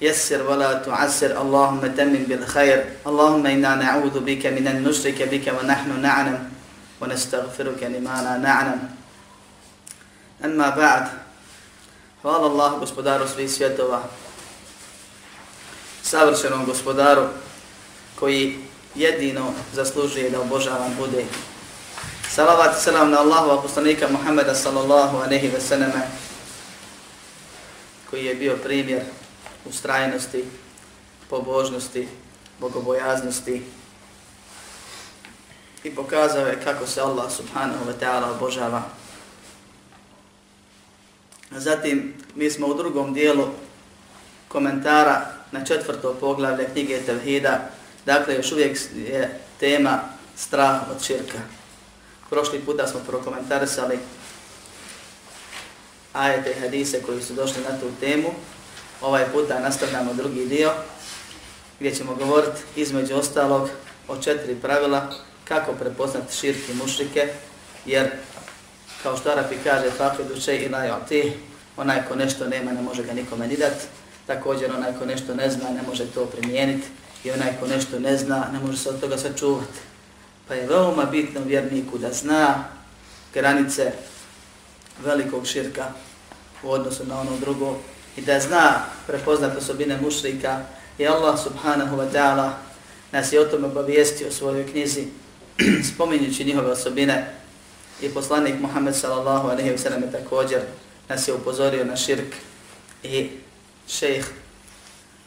يسر ولا تعسر اللهم تمم بالخير اللهم إنا نعوذ بك من أن نشرك بك ونحن نعلم ونستغفرك لما لا نعلم أما بعد Hvala Allah, gospodaru svih svjetova, savršenom gospodaru koji jedino zaslužuje da obožavan bude. Salavat i salam na Allahu poslanika Muhammeda sallallahu anehi ve sallame koji je bio primjer ustrajnosti, pobožnosti, bogobojaznosti i pokazao je kako se Allah subhanahu wa ta'ala obožava Zatim, mi smo u drugom dijelu komentara na četvrto poglavlje knjige Tevhida. Dakle, još uvijek je tema strah od širka. Prošli puta smo prokomentarisali ajete i hadise koji su došli na tu temu. Ovaj puta nastavljamo drugi dio gdje ćemo govoriti između ostalog o četiri pravila kako prepoznati širki mušrike, jer kao što Arapi kaže, faqidu duše i najoti, onaj ko nešto nema ne može ga nikome ni dati, također onaj ko nešto ne zna ne može to primijeniti i onaj ko nešto ne zna ne može se od toga sačuvati. Pa je veoma bitno vjerniku da zna granice velikog širka u odnosu na ono drugo i da zna prepoznat osobine mušrika i Allah subhanahu wa ta'ala nas je o tome obavijestio u svojoj knjizi spominjući njihove osobine. I poslanik Muhammed sallallahu alaihi wa sallam također nas je upozorio na širk i šejh,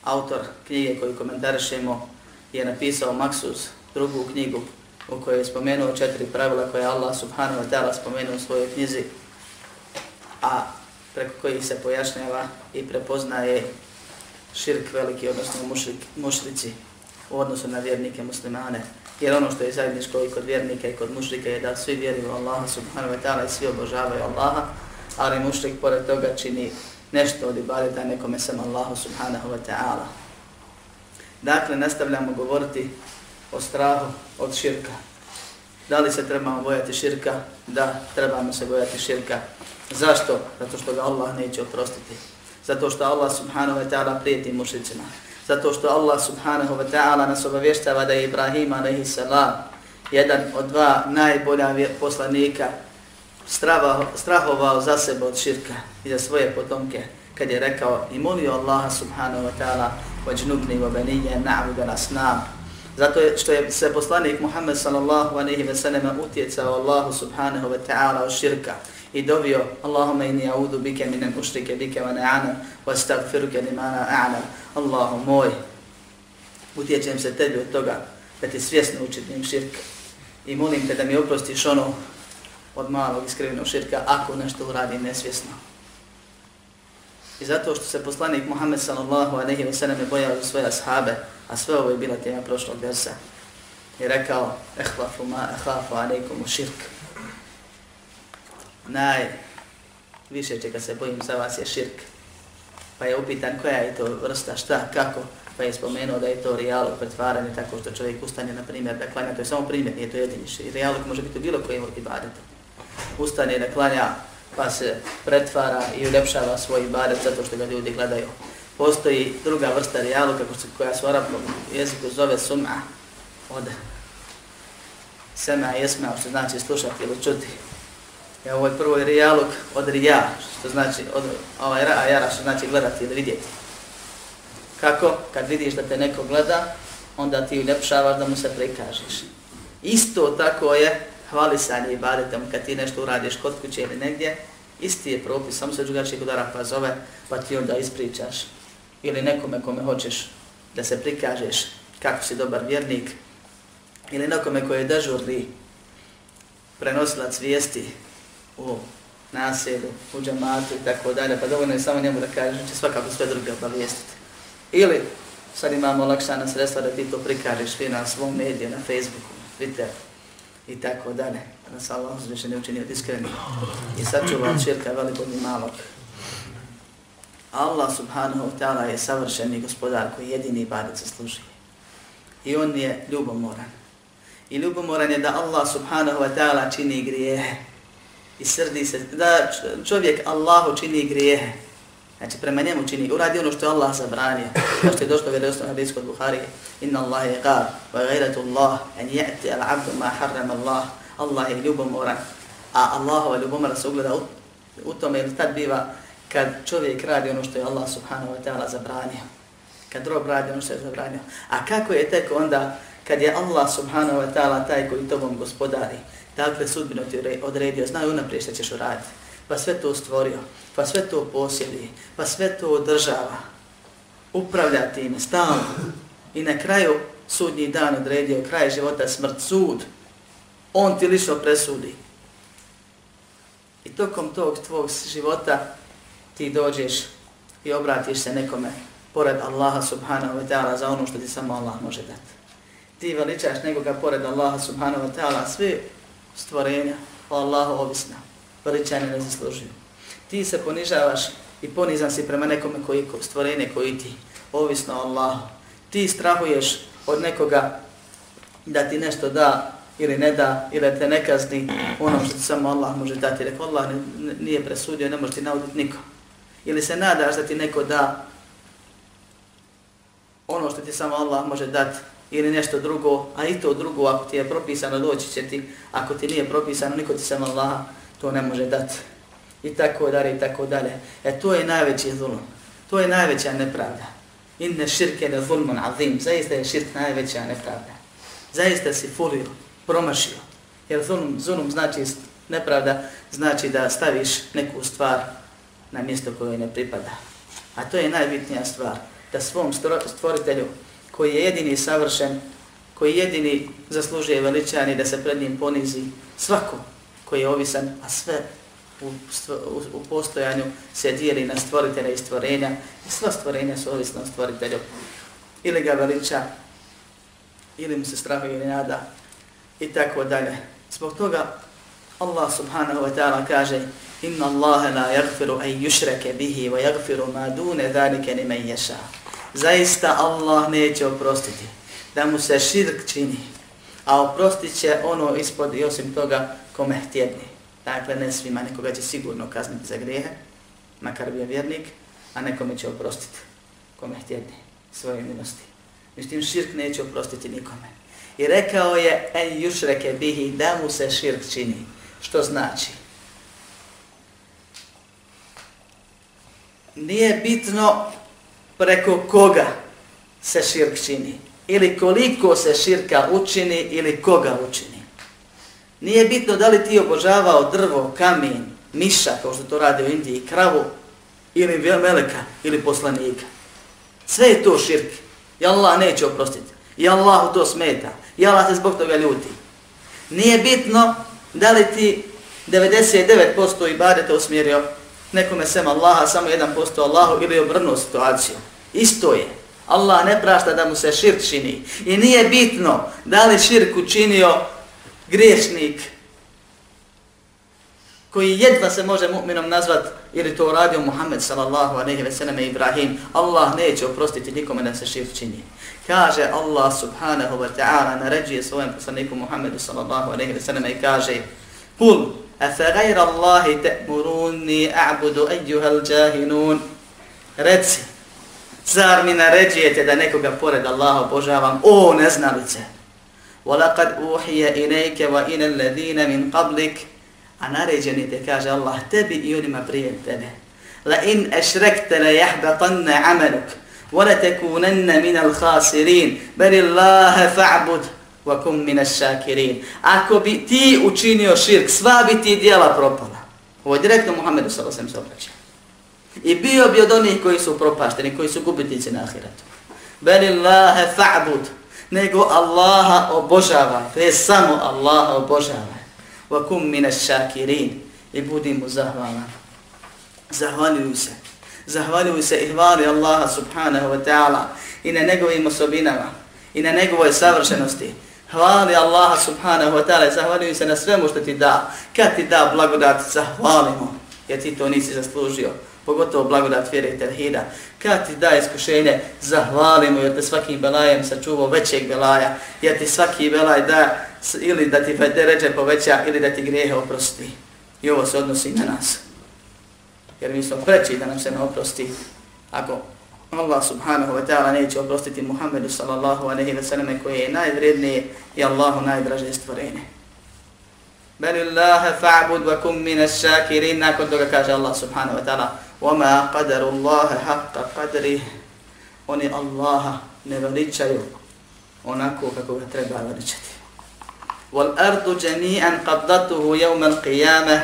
autor knjige koju komentarišemo, je napisao Maksus, drugu knjigu u kojoj je spomenuo četiri pravila koje Allah subhanahu wa ta'ala spomenuo u svojoj knjizi, a preko kojih se pojašnjava i prepoznaje širk veliki, odnosno mušlik, mušlici u odnosu na vjernike muslimane. Jer ono što je zajedničko i kod vjernika i kod mušrika je da svi vjeruju Allaha subhanahu wa ta'ala i svi obožavaju Allaha, ali mušlik pored toga čini nešto od ibadeta nekome sam Allahu subhanahu wa ta'ala. Dakle, nastavljamo govoriti o strahu od širka. Da li se trebamo bojati širka? Da, trebamo se bojati širka. Zašto? Zato što ga Allah neće oprostiti. Zato što Allah subhanahu wa ta'ala prijeti mušicima. Zato što Allah subhanahu wa ta'ala nas obavještava da je Ibrahim a.s. jedan od dva najbolja poslanika strahovao za sebe od širka i za svoje potomke kad je rekao i molio Allaha subhanahu wa ta'ala vajnubni wa benije na'budu asnam." zato što je se poslanik Muhammed sallallahu alaihi wa sallam utjecao Allahu subhanahu wa ta'ala od širka i dovio Allahumma inni a'udhu bika min al-mushrike bika wa na'ana wa astaghfiruka lima la a'lam Allahu moj utječem se tebi od toga da ti svjesno učinim širk i molim te da mi oprostiš ono od malog iskrivenog širka ako nešto uradim nesvjesno. I zato što se poslanik Muhammed sallallahu alejhi ve sellem bojao za svoje ashabe, a sve ovo je bila tema prošlog dersa, i rekao, ehlafu ma akhafu alejkum u širk. Naj, više čega se bojim za vas je širk. Pa je upitan koja je to vrsta, šta, kako, pa je spomenuo da je to rijalog pretvaranje tako što čovjek ustane, na primjer, da klanja, to je samo primjer, nije to jedini širk. Rijalog može biti bilo kojim ibadetom ustane da klanja pa se pretvara i uljepšava svoj ibadet zato što ga ljudi gledaju. Postoji druga vrsta rijalu kako se, koja se u arabnom jeziku zove sum'a od sema jesma, što znači slušati ili čuti. Ja, ovo je prvo rijalog od rija, što znači od ovaj ra, jara, što znači gledati ili vidjeti. Kako? Kad vidiš da te neko gleda, onda ti uljepšavaš da mu se prikažeš. Isto tako je hvalisanje i badetom kad ti nešto uradiš kod kuće ili negdje, isti je propis, samo se drugačije kod Arapa zove, pa ti onda ispričaš. Ili nekome kome hoćeš da se prikažeš kako si dobar vjernik, ili nekome koji je dežurni prenosilac vijesti u naselju, u džamatu i tako dalje, pa dovoljno je samo njemu da kažeš, će svakako sve druge obavijestiti. Ili sad imamo lakšana sredstva da ti to prikažeš ti na svom mediju, na Facebooku, na Twitteru i tako dalje. Da nas Allah uzviše ne učinio iskreni i sačuva od širka velikog i malog. Allah subhanahu wa ta'ala je savršeni gospodar koji jedini ibadet zaslužuje. I on je ljubomoran. I ljubomoran je da Allah subhanahu wa ta'ala čini grijehe. I srdi se, da čovjek Allahu čini grijehe. Znači prema njemu čini, uradi ono što je Allah zabranio. Kao što je došlo vjerovstvo na hadis kod Buhari. Inna Allah je qar, wa gajratu Allah, en je'ti al abdu ma harram Allah. Allah je ljubomoran. A Allahova ljubomora se ugleda u, u tome, jer tad biva kad čovjek radi ono što je Allah subhanahu wa ta'ala zabranio. Kad rob radi ono što je zabranio. A kako je tek onda kad je Allah subhanahu wa ta'ala taj koji tobom gospodari, dakle sudbino ti odredio, znaju unaprijed šta ćeš uraditi pa sve to stvorio, pa sve to posjedi, pa sve to održava, upravlja time, stalno. I na kraju sudnji dan odredio, kraj života, smrt, sud. On ti lično presudi. I tokom tog tvog života ti dođeš i obratiš se nekome pored Allaha subhanahu wa ta'ala za ono što ti samo Allah može dati. Ti veličaš nekoga pored Allaha subhanahu wa ta'ala sve stvorenja o Allahu ovisna veličanje ne zaslužuju. Ti se ponižavaš i ponizan si prema nekome koji stvorenje koji ti, ovisno o Allahu. Ti strahuješ od nekoga da ti nešto da ili ne da, ili te ne kazni ono što ti samo Allah može dati. Rekao Allah nije presudio, ne može ti nauditi nikom. Ili se nadaš da ti neko da ono što ti samo Allah može dati ili nešto drugo, a i to drugo ako ti je propisano doći će ti, ako ti nije propisano, niko ti sam Allah to ne može dati. I tako dalje, i tako dalje. E to je najveći zulum. To je najveća nepravda. Inne širke ne zulmun azim. Zaista je širk najveća nepravda. Zaista si fulio, promašio. Jer zulum, zulum znači nepravda, znači da staviš neku stvar na mjesto koje ne pripada. A to je najbitnija stvar. Da svom stvoritelju, koji je jedini savršen, koji jedini zaslužuje veličani da se pred njim ponizi svako koji je ovisan, a sve u, u, u postojanju se dijeli na stvoritelja i stvorenja i sva stvorenja su ovisna o stvoritelju. Ili ga veliča, ili mu se strahuje ili nada i tako dalje. Zbog toga Allah subhanahu wa ta'ala kaže Inna Allahe la yagfiru an yushrake bihi wa yagfiru ma dune dhalike ni men ješa. Zaista Allah neće oprostiti da mu se širk čini, a oprostit će ono ispod i osim toga kome htjedni. Dakle, ne svima, nekoga će sigurno kazniti za grijehe, makar bio vjernik, a nekome će oprostiti kome htjedni svoje milosti. Međutim, širk neće oprostiti nikome. I rekao je, en jušreke bihi, da mu se širk čini. Što znači? Nije bitno Pa preko koga se širk čini. Ili koliko se širka učini ili koga učini. Nije bitno da li ti obožavao drvo, kamen, miša, kao što to rade u Indiji, kravu, ili meleka, ili poslanika. Sve je to širk. I Allah neće oprostiti. I Allah to smeta. I Allah se zbog toga ljuti. Nije bitno da li ti 99% ibadeta usmjerio nekome sem Allaha, samo 1% Allahu ili obrnuo situaciju. Isto je. Allah ne prašta da mu se širk čini. I nije bitno da li širk učinio griješnik koji jedva se može mu'minom nazvat ili to uradio Muhammed sallallahu aleyhi ve selleme Ibrahim, Allah neće oprostiti nikome da se širk čini. Kaže Allah subhanahu wa ta'ala naređuje svojem poslaniku Muhammedu sallallahu aleyhi ve selleme i kaže Kul, afa gajra Allahi te'muruni a'budu ejuhal džahinun. Reci, zar mi naređujete da nekoga pored Allaha obožavam? O, neznalice! وَلَقَدْ أُوحِيَ إِلَيْكَ وَإِنَ الَّذِينَ مِنْ قَبْلِكَ A naređeni te kaže Allah tebi i onima prije tebe. La in ešrekte la jahbatanne ameluk. وَلَتَكُونَنَّ مِنَ الْخَاسِرِينَ بَلِ اللَّهَ فَعْبُدْ وَكُمْ مِنَ الشَّاكِرِينَ Ako bi ti učinio širk, sva bi ti dijela propala. Ovo je direktno Muhammedu s.a.v. se obraća. I bio bi od onih koji su propašteni, koji su gubitnici na ahiretu. Beli Allahe fa'bud, nego Allaha obožava, to je samo Allaha obožava. Wa kum mine šakirin, i budi mu zahvalan. Zahvaljuju se. Zahvaljuju se i hvali Allaha subhanahu wa ta'ala i na njegovim osobinama i na njegovoj savršenosti. Hvali Allaha subhanahu wa ta'ala i zahvaljuju se na svemu što ti da. Kad ti da blagodat, zahvalimo, jer ti to nisi zaslužio. Pogotovo blagodat vjere i tevhida. Kad ti da iskušenje, zahvalimo, jer te svakim belajem sačuvao većeg belaja. Jer ti svaki belaj da ili da ti ređe poveća ili da ti grijehe oprosti. I ovo se odnosi na nas jer mi smo preći da nam se ne oprosti ako Allah subhanahu wa ta'ala neće oprostiti Muhammedu sallallahu aleyhi wa sallam koji je najvrednije i Allahu najdraže stvorenje. Beli Allahe fa'bud wa kum min šakirin nakon toga kaže Allah subhanahu wa ta'ala وَمَا قَدَرُ اللَّهَ حَقَّ قَدْرِهِ Oni Allaha ne veličaju onako kako ga treba veličati. وَالْأَرْضُ جَمِيعًا قَبْضَتُهُ يَوْمَ الْقِيَامَةِ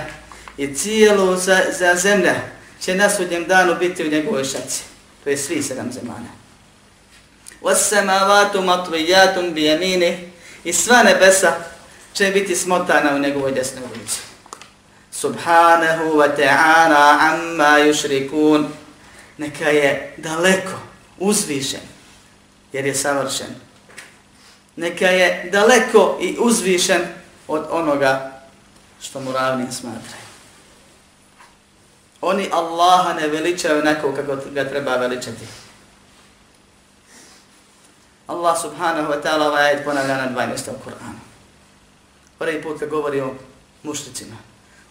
i cijelo za, za zemlja će na sudnjem danu biti u njegovoj šaci. To je svi sedam zemana. وَالسَّمَاوَاتُ مَطْوِيَاتٌ بِيَمِينِ I sva nebesa će biti smotana u njegovoj desnoj ulici. Subhanahu wa ta'ala amma yushrikun. Neka je daleko uzvišen, jer je savršen. Neka je daleko i uzvišen od onoga što mu ravnim smatraju. Oni Allaha ne veličaju neko kako ga treba veličati. Allah subhanahu wa ta'ala ovaj ajed ponavlja na dva mjesta u Kur'anu. Prvi put kad govori o mušlicima,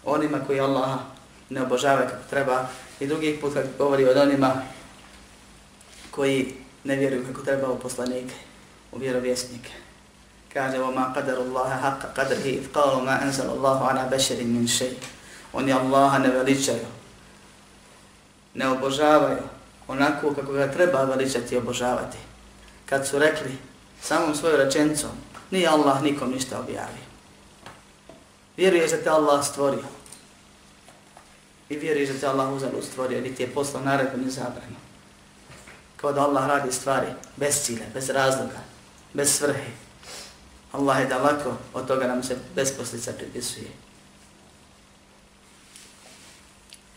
onima koji Allaha ne obožavaju kako treba, i drugi put kad govori o onima koji ne vjeruju kako treba u poslanike, u vjerovjesnike. Kaže, وَمَا قَدَرُ اللَّهَ حَقَّ قَدْرِهِ إِذْ قَالُوا مَا أَنزَلَ اللَّهُ عَلَى بَشَرٍ مِنْ شَيْءٍ Oni Allaha ne veličaju, ne obožavaju onako kako ga treba veličati i obožavati. Kad su rekli samom svojom rečenicom, nije Allah nikom ništa objavio. Vjeruješ da te Allah stvorio. I vjeruješ da te Allah uzalu stvorio, niti je poslao naredbu ni zabrano. Kao da Allah radi stvari bez cilja, bez razloga, bez svrhe. Allah je daleko od toga nam se bez poslica pripisuje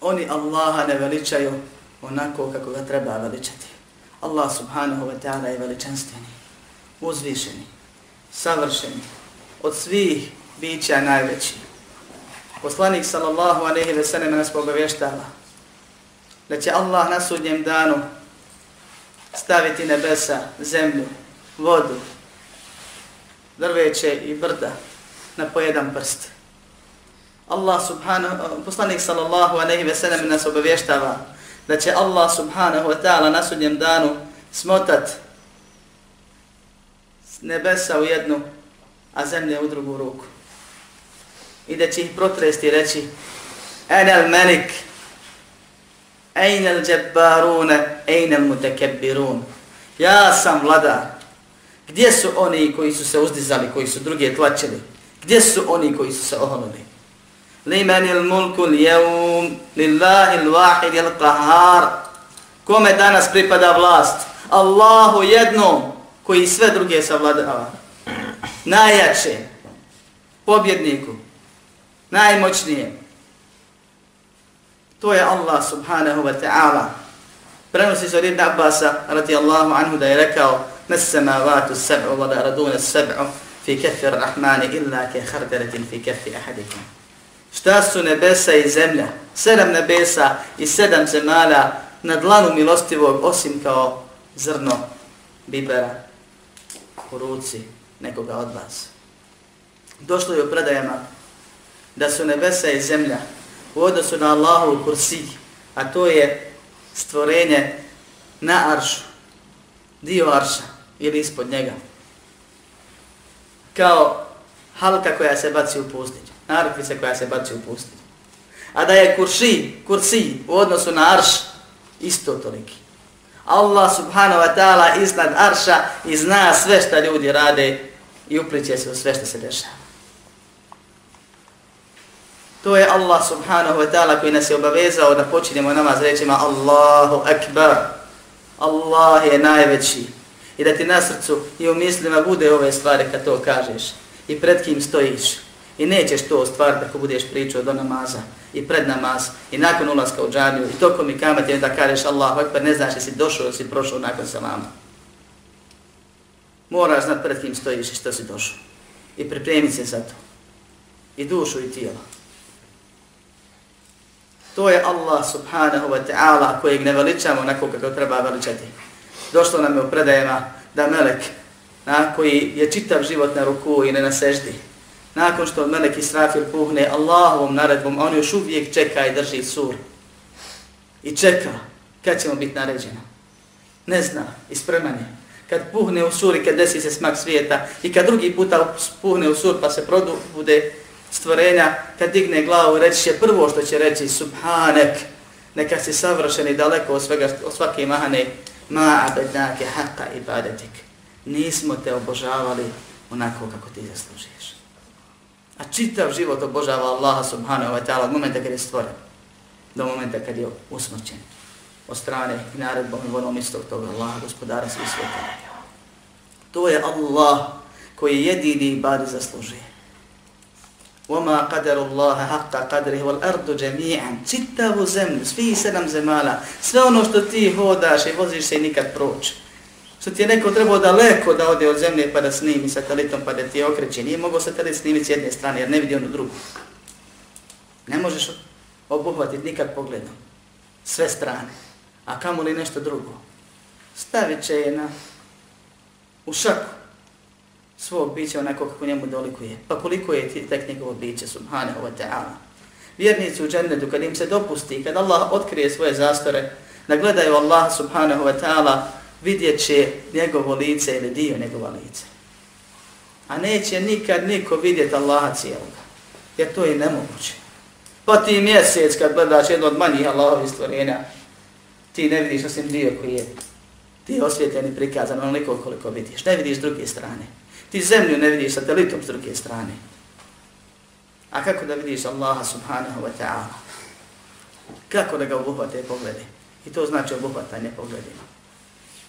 oni Allaha ne veličaju onako kako ga treba veličati. Allah subhanahu wa ta'ala je veličanstveni, uzvišeni, savršeni, od svih bića najveći. Poslanik sallallahu aleyhi ve sallam nas obavještava da će Allah na sudnjem danu staviti nebesa, zemlju, vodu, drveće i brda na pojedan prst. Allah subhanahu, poslanik sallallahu aleyhi ve sellem nas obavještava da će Allah subhanahu wa ta'ala na sudnjem danu smotat nebesa u jednu, a zemlje u drugu ruku. I da će ih protresti i reći Ene al melik, ejne al džabbarune, ejne al mutekebbirun. Ja sam vladar. Gdje su oni koji su se uzdizali, koji su drugi tlačili? Gdje su oni koji su se oholili? liman il mulku l-jevum, lillahi il-qahar. Kome danas pripada vlast? Allahu jednom, koji sve druge savladava. Najjače, pobjedniku, najmoćnije. To je Allah subhanahu wa ta'ala. Prenosi se od Ibn Abbasa, radijallahu anhu, da je rekao, Nessamavatu sab'u, vada raduna sab'u, fi kefi rahmani illa ke harderetin fi kefi ahadikum. Šta su nebesa i zemlja? Sedam nebesa i sedam zemalja na dlanu milostivog osim kao zrno bibera u ruci nekoga od vas. Došlo je u predajama da su nebesa i zemlja u odnosu na Allahu kursi, a to je stvorenje na aršu, dio arša ili ispod njega, kao halka koja se baci u pustinju narukvice koja se baci u pustinju. A da je kurši, kursi u odnosu na arš, isto toliki. Allah subhanahu wa ta'ala iznad arša i zna sve što ljudi rade i upliče se u sve što se dešava. To je Allah subhanahu wa ta'ala koji nas je obavezao da počinjemo namaz rečima Allahu akbar. Allah je najveći. I da ti na srcu i u mislima bude ove stvari kad to kažeš. I pred kim stojiš. I nećeš to ostvariti ako budeš pričao do namaza i pred namaz i nakon ulaska u džamiju i tokom i kamati da kažeš Allahu Akbar, ne znaš si došao ili si prošao nakon salama. Moraš znat pred kim stojiš i što si došao. I pripremi se za to. I dušu i tijelo. To je Allah subhanahu wa ta'ala kojeg ne veličamo onako kako treba veličati. Došlo nam je u predajema da melek na, koji je čitav život na ruku i ne na seždi, nakon što Melek Israfil puhne Allahovom naredbom, on još uvijek čeka i drži sur. I čeka kad ćemo biti naređeno. Ne zna, ispreman je. Kad puhne u sur i kad desi se smak svijeta i kad drugi puta puhne u sur pa se produ bude stvorenja, kad digne glavu reći će prvo što će reći Subhanek, neka si savršen i daleko od, svega, od svake mahane, ma abednake haqqa ibadetik. Nismo te obožavali onako kako ti zaslužiš. A čitav život obožava Allaha subhanahu wa ta'ala od momenta kad je stvoren do momenta kad je usmrćen od strane i naredbom i vonom istog toga Allaha, gospodara svih svijeta. To je Allah koji jedini ibadi zaslužuje. وَمَا قَدَرُ اللَّهَ حَقَّ قَدْرِهِ وَالْأَرْضُ جَمِيعًا Čitavu zemlju, svi sedam zemala, sve ono što ti hodaš i voziš se i nikad proći. Što ti je neko trebao daleko da ode od zemlje pa da snimi satelitom pa da ti je okreće. Nije mogao satelit snimiti s jedne strane jer ne vidi onu drugu. Ne možeš obuhvatiti nikad pogledom. Sve strane. A kamo li nešto drugo? Stavit će je na, u šaku svog bića onako kako njemu dolikuje. Pa koliko je ti tek njegovo biće, subhanahu wa ta'ala. Vjernici u džennetu, kad im se dopusti, kad Allah otkrije svoje zastore, da gledaju Allah subhanahu wa ta'ala vidjet će njegovo lice ili dio njegova lice. A neće nikad niko vidjeti Allaha cijeloga. Jer to je nemoguće. Pa ti mjesec kad gledaš jedno od manjih Allahovi stvorenja, ti ne vidiš osim dio koji je ti je osvjetljen i prikazan onoliko koliko vidiš. Ne vidiš s druge strane. Ti zemlju ne vidiš satelitom s druge strane. A kako da vidiš Allaha subhanahu wa ta'ala? Kako da ga obuhvate poglede? I to znači obuhvatanje pogledima.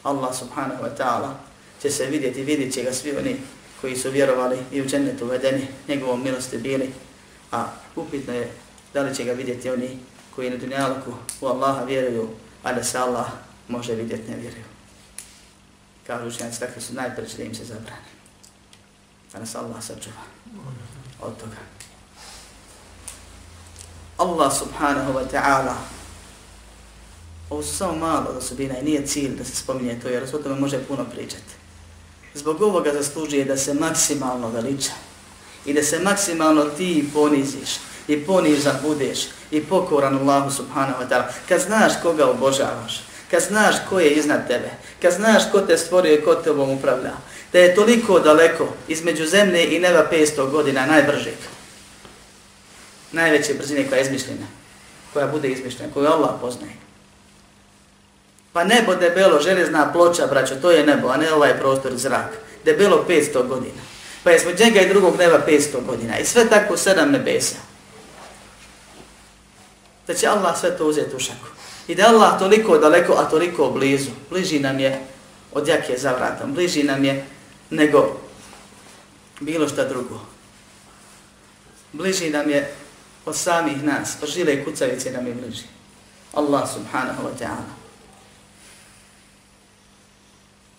Allah subhanahu wa ta'ala će se vidjeti, vidjet će ga svi oni koji su vjerovali i u džennetu uvedeni, njegovom milosti bili, a upitno je da li će ga vidjeti oni koji na dunjalku u Allaha vjeruju, a da se Allah može vidjeti ne vjeruju. Kažu učenjaci, takvi su najpreći da im se zabrani. Da nas Allah sačuva od toga. Allah subhanahu wa ta'ala Ovo su samo malo osobina i nije cilj da se spominje to, jer o tome može puno pričati. Zbog ovoga zaslužuje da se maksimalno veliča i da se maksimalno ti poniziš i ponizan budeš i pokoran Allahu subhanahu wa ta'ala. Kad znaš koga obožavaš, kad znaš ko je iznad tebe, kad znaš ko te stvorio i ko te upravlja, da je toliko daleko između zemlje i neba 500 godina najbržeg, najveće brzine koja je izmišljena, koja bude izmišljena, koju Allah poznaje. Pa nebo debelo, železna ploča, braćo, to je nebo, a ne ovaj prostor zrak. Debelo 500 godina. Pa jesmo njega i drugog neba 500 godina. I sve tako sedam nebesa. Da će Allah sve to uzeti u šaku. I da Allah toliko daleko, a toliko blizu. Bliži nam je od jake za vratom. Bliži nam je nego bilo šta drugo. Bliži nam je od samih nas. Pa žile i kucavice nam je bliži. Allah subhanahu wa ta'ala.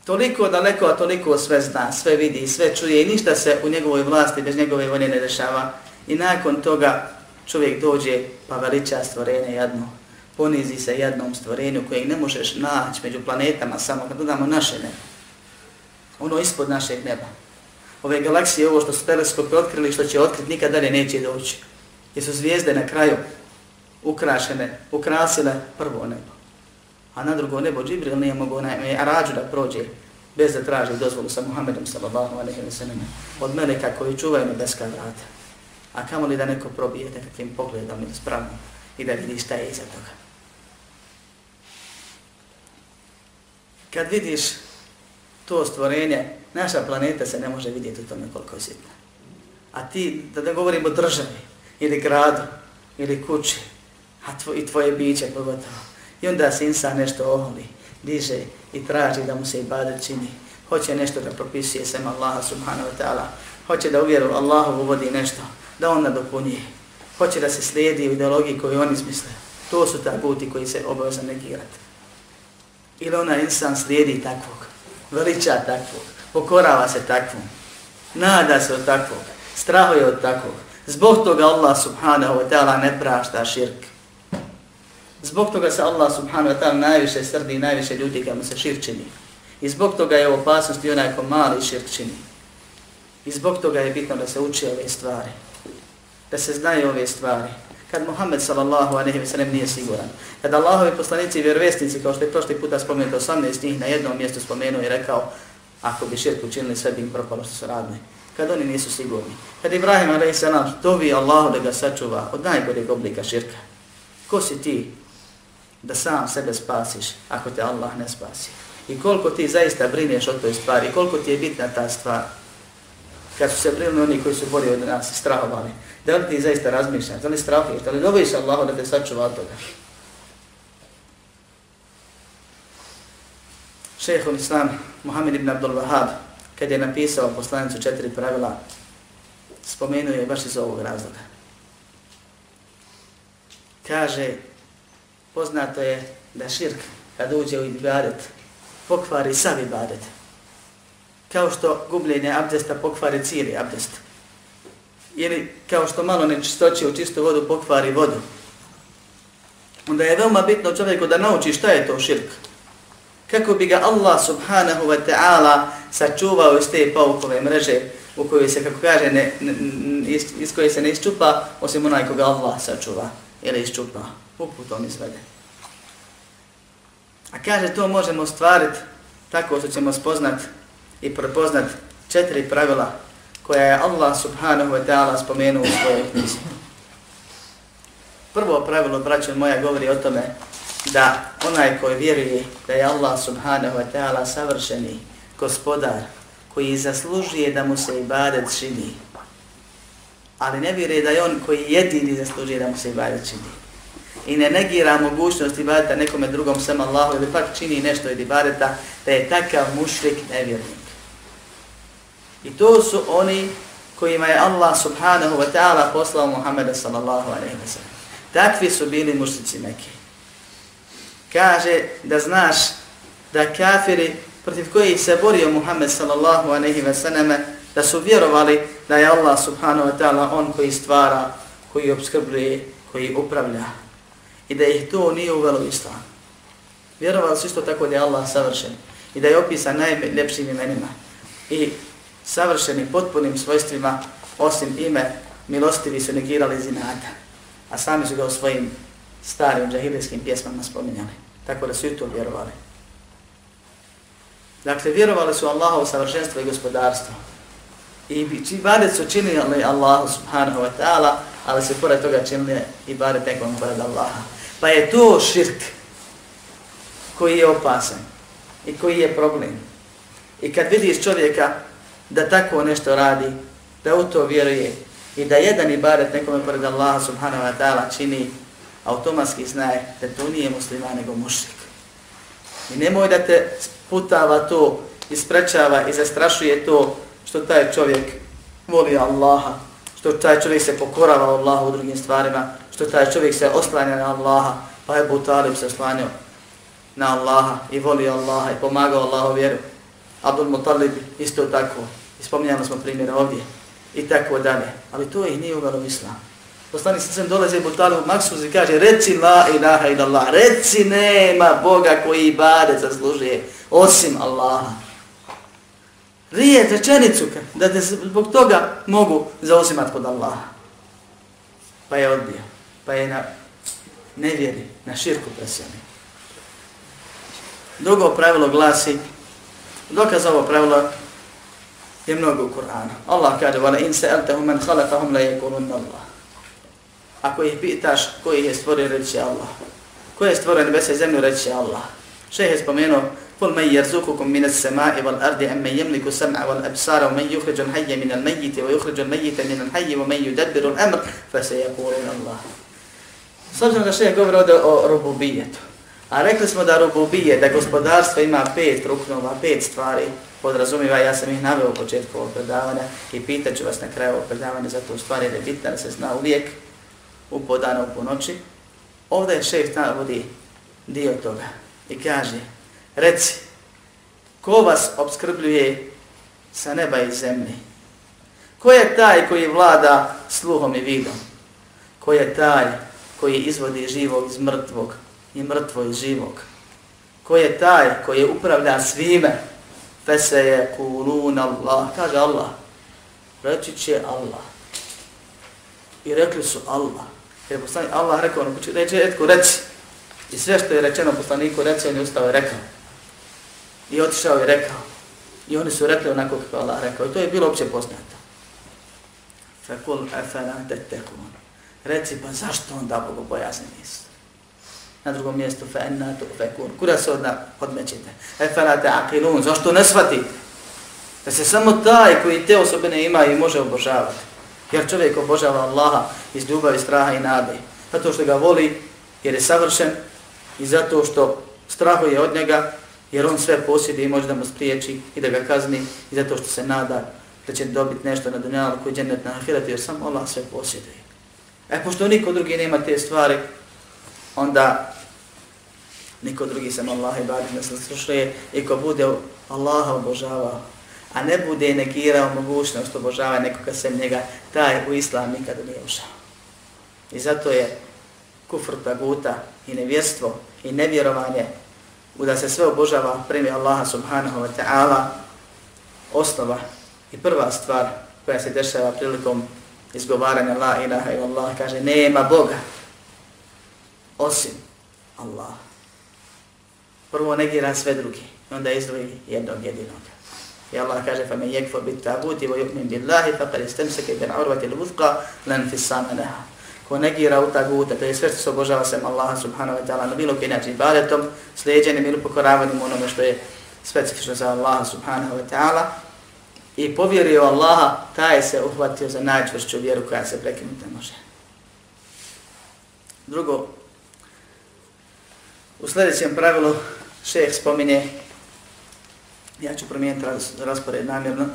Toliko daleko, a toliko sve zna, sve vidi, sve čuje i ništa se u njegovoj vlasti bez njegove volje ne dešava. I nakon toga čovjek dođe pa veliča stvorenje jedno. Ponizi se jednom stvorenju kojeg ne možeš naći među planetama samo kad dodamo naše nebo. Ono ispod našeg neba. Ove galaksije, ovo što su teleskopi otkrili, što će otkriti, nikad dalje neće doći. Jer su zvijezde na kraju ukrašene, ukrasile prvo nebo a na drugo nebo Džibril nije mogo na Arađu da prođe bez da traži dozvolu sa Muhammedom sallallahu alaihi wa sallam od meleka koji čuvaju nebeska vrata. A kamo li da neko probije nekakvim pogledom ili spravom i da vidi šta je iza toga. kad vidiš to stvorenje, naša planeta se ne može vidjeti u tome koliko je sitna. A ti, da ne govorimo o državi, ili gradu, ili kući, a tvo, i tvoje biće pogotovo. I onda se insan nešto oholi, diže i traži da mu se ibadet čini. Hoće nešto da propisuje sem Allaha subhanahu wa ta'ala. Hoće da uvjeru Allahu uvodi nešto, da on nadopunije. Hoće da se slijedi u ideologiji koju oni izmisle. To su ta guti koji se obavezno negirati. Ili ona insan slijedi takvog, veliča takvog, pokorava se takvom, nada se od takvog, strahuje od takvog. Zbog toga Allah subhanahu wa ta'ala ne prašta širk. Zbog toga se Allah subhanahu wa ta'ala najviše srdi i najviše ljudi kad mu se širk čini. I zbog toga je opasnost i onaj ko mali širk čini. I zbog toga je bitno da se uči ove stvari. Da se znaju ove stvari. Kad Muhammed sallallahu alejhi ve sellem nije siguran. Kad Allahovi poslanici i vjerovjesnici, kao što je prošli puta spomenuto 18 njih, na jednom mjestu spomenuo i rekao ako bi širk učinili sve bi im propalo što su radili. Kad oni nisu sigurni. Kad Ibrahim alejhi selam dovi Allahu da ga sačuva od najgoreg oblika širka. Ko si ti da sam sebe spasiš ako te Allah ne spasi? I koliko ti zaista brineš o toj stvari, koliko ti je bitna ta stvar, kad su se brinuli oni koji su bolji od nas i strahovali, da li ti zaista razmišljaš, da li strahuješ, da li dobiš Allahu da te sačuva od toga? Šehhul Islam Muhammed ibn Abdul Wahab, kad je napisao poslanicu četiri pravila, spomenuo je baš iz ovog razloga. Kaže, poznato je da širk, kad uđe u ibadet, pokvari sav ibadet. Kao što gubljenje abdesta pokvari cijeli abdest. Ili kao što malo nečistoće u čistu vodu pokvari vodu. Onda je veoma bitno čovjeku da nauči šta je to širk. Kako bi ga Allah subhanahu wa ta'ala sačuvao iz te paukove mreže u kojoj se, kako kaže, ne, ne, iz, iz koje se ne isčupa, osim onaj koga Allah sačuva ili isčupa. uputom izvede. A kaže, to možemo stvariti tako što ćemo spoznati i prepoznat četiri pravila koja je Allah subhanahu wa ta'ala spomenuo u svojoj knjizi. Prvo pravilo, braćo moja, govori o tome da onaj koji vjeruje da je Allah subhanahu wa ta'ala savršeni gospodar koji zaslužuje da mu se ibadet čini, ali ne vjeruje da je on koji jedini zaslužuje da mu se ibadet čini i ne negira mogućnost ibadeta nekome drugom sam Allahu ili pak čini nešto od ibadeta, da je takav mušrik nevjernik. I to su oni kojima je Allah subhanahu wa ta'ala poslao Muhammeda sallallahu alaihi wa sallam. Takvi su bili mušnici Mekke. Kaže da znaš da kafiri protiv kojih se borio Muhammed sallallahu alaihi wa sallam, da su vjerovali da je Allah subhanahu wa ta'ala on koji stvara, koji obskrbljuje, koji upravlja i da ih to nije uvelo islam. Vjerovali su isto tako da je Allah savršen i da je opisan najljepšim imenima i savršenim potpunim svojstvima osim ime milostivi su negirali zinata, a sami su ga u svojim starim džahilijskim pjesmama spominjali. Tako da su i to vjerovali. Dakle, vjerovali su Allahovu savršenstvo i gospodarstvo. I ibadet su činili Allahu subhanahu wa ta'ala, ali se pored toga činili ibadet nekom pored Allaha. Pa je to širk koji je opasan i koji je problem. I kad vidiš čovjeka da tako nešto radi, da u to vjeruje i da jedan ibadet nekome pored Allaha subhanahu wa ta'ala čini, automatski znaje da to nije musliman nego mušrik. I nemoj da te putava to, isprečava i zastrašuje to što taj čovjek voli Allaha, što taj čovjek se pokorava Allahu u drugim stvarima, što taj čovjek se oslanja na Allaha, pa je Butalib se oslanio na Allaha i voli Allaha i pomagao Allahu vjeru. Abdul Mutalib isto tako. Ispominjali smo primjera ovdje. I tako dalje. Ali to ih nije uvelo islam. Poslanik se sem dolaze u Butalib u Maksuz i kaže reci la ilaha ila Allah. Reci nema Boga koji ibade zaslužuje osim Allaha. Rije rečenicu da te zbog toga mogu zauzimat kod Allaha. Pa je odbio pa je na nevjeri, na širku presjeni. Drugo pravilo glasi, dokaz ovo pravilo je mnogo u Kur'anu. Allah kaže, وَلَا إِنْ سَأَلْتَهُمْ مَنْ خَلَقَهُمْ لَيَكُلُنَّ اللَّهِ Ako ih pitaš koji je stvorio, reći Allah. Ko je stvorio nebesa i zemlju, reći Allah. Šeh je spomenuo قل من يرزقكم من السماء والأرض أم من يملك السمع والأبصار ومن يخرج الحي من الميت ويخرج الميت من الحي ومن يدبر الأمر فسيقولون الله S obzirom da še govori ovdje o rububijetu. A rekli smo da rububije, da gospodarstvo ima pet ruknova, pet stvari, podrazumiva, ja sam ih naveo u početku ovog predavanja i pitat ću vas na kraju ovog predavanja za tu stvari jer je bitno da se zna uvijek, u podana, u ponoći. Ovdje je šef navodi dio toga i kaže, reci, ko vas obskrbljuje sa neba i zemlje? Ko je taj koji vlada sluhom i vidom? Ko je taj koji izvodi živog iz mrtvog i mrtvo i živog? Ko je taj koji upravlja svime? Fese je kulun Allah. Kaže Allah. Reći će Allah. I rekli su Allah. Jer je poslanik Allah rekao, ono, reći, etko, reći. I sve što je rečeno poslaniku, reći, on je ustao i rekao. I otišao i rekao. I oni su rekli onako kako Allah rekao. I to je bilo opće poznato. Fekul efena tetekun. Reci, pa zašto onda Bogu bojazni nisu? Na drugom mjestu, fa enna tu fekun. Kuda se odna podmećete? Efena te akilun. Zašto ne shvatite? Da se samo taj koji te osobine ima i može obožavati. Jer čovjek obožava Allaha iz ljubavi, straha i nade. Zato što ga voli jer je savršen i zato što strahuje od njega jer on sve posjedi i može da mu spriječi i da ga kazni i zato što se nada da će dobiti nešto na dunjalu koji džennet na ahirati jer samo Allah sve posjeduje. E, pošto niko drugi nema te stvari, onda niko drugi sam Allah i badim da se slušuje i ko bude Allaha obožavao, a ne bude negirao mogućnost obožava nekoga sem njega, taj u islam nikada nije ušao. I zato je kufr taguta i nevjerstvo i nevjerovanje u da se sve obožava primi Allaha subhanahu wa ta'ala osnova i prva stvar koja se dešava prilikom izgovaranja la ilaha illallah kaže nema Boga osim Allah. Prvo negira sve drugi, onda izdvoji jednog jedinog. I Allah kaže fa men yekfur bit taguti wa yu'min billahi faqad istamsaka bil urwati al wuthqa lan fisama laha. Ko negira u taguta, to je sve što se obožava sem Allaha subhanahu wa ta'ala na bilo koji način ibadetom, sleđenim ili pokoravanjem onome što je specifično za Allaha subhanahu wa ta'ala, i povjerio Allaha, taj se uhvatio za najčvršću vjeru koja se prekinuti ne može. Drugo, u sljedećem pravilu šejh spominje, ja ću promijeniti raspored namjerno,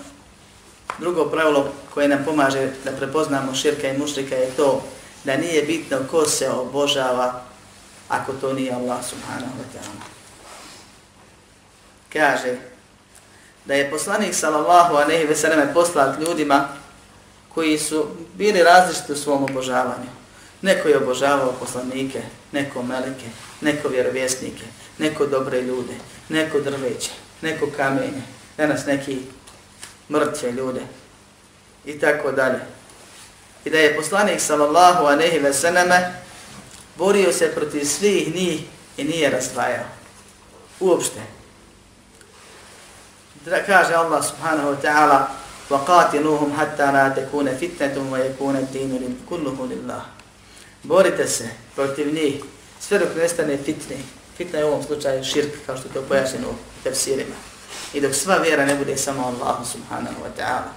drugo pravilo koje nam pomaže da prepoznamo širka i mušrika je to da nije bitno ko se obožava ako to nije Allah subhanahu wa ta'ala. Kaže, da je poslanik sallallahu alejhi ve selleme poslat ljudima koji su bili različiti u svom obožavanju. Neko je obožavao poslanike, neko melike, neko vjerovjesnike, neko dobre ljude, neko drveće, neko kamenje, danas neki mrtve ljude i tako dalje. I da je poslanik sallallahu alejhi ve selleme borio se protiv svih njih i nije razdvajao. Uopšte kaže Allah subhanahu wa ta'ala وَقَاتِلُوهُمْ حَتَّى لَا تَكُونَ فِتْنَةٌ وَيَكُونَ الدِّينُ كُلُّهُ لِلَّهِ Borite se protiv njih, sve dok nestane fitne. Fitna je u ovom slučaju širk, kao što je to pojašnjeno u tefsirima. I dok sva vjera ne bude samo Allah subhanahu wa ta'ala.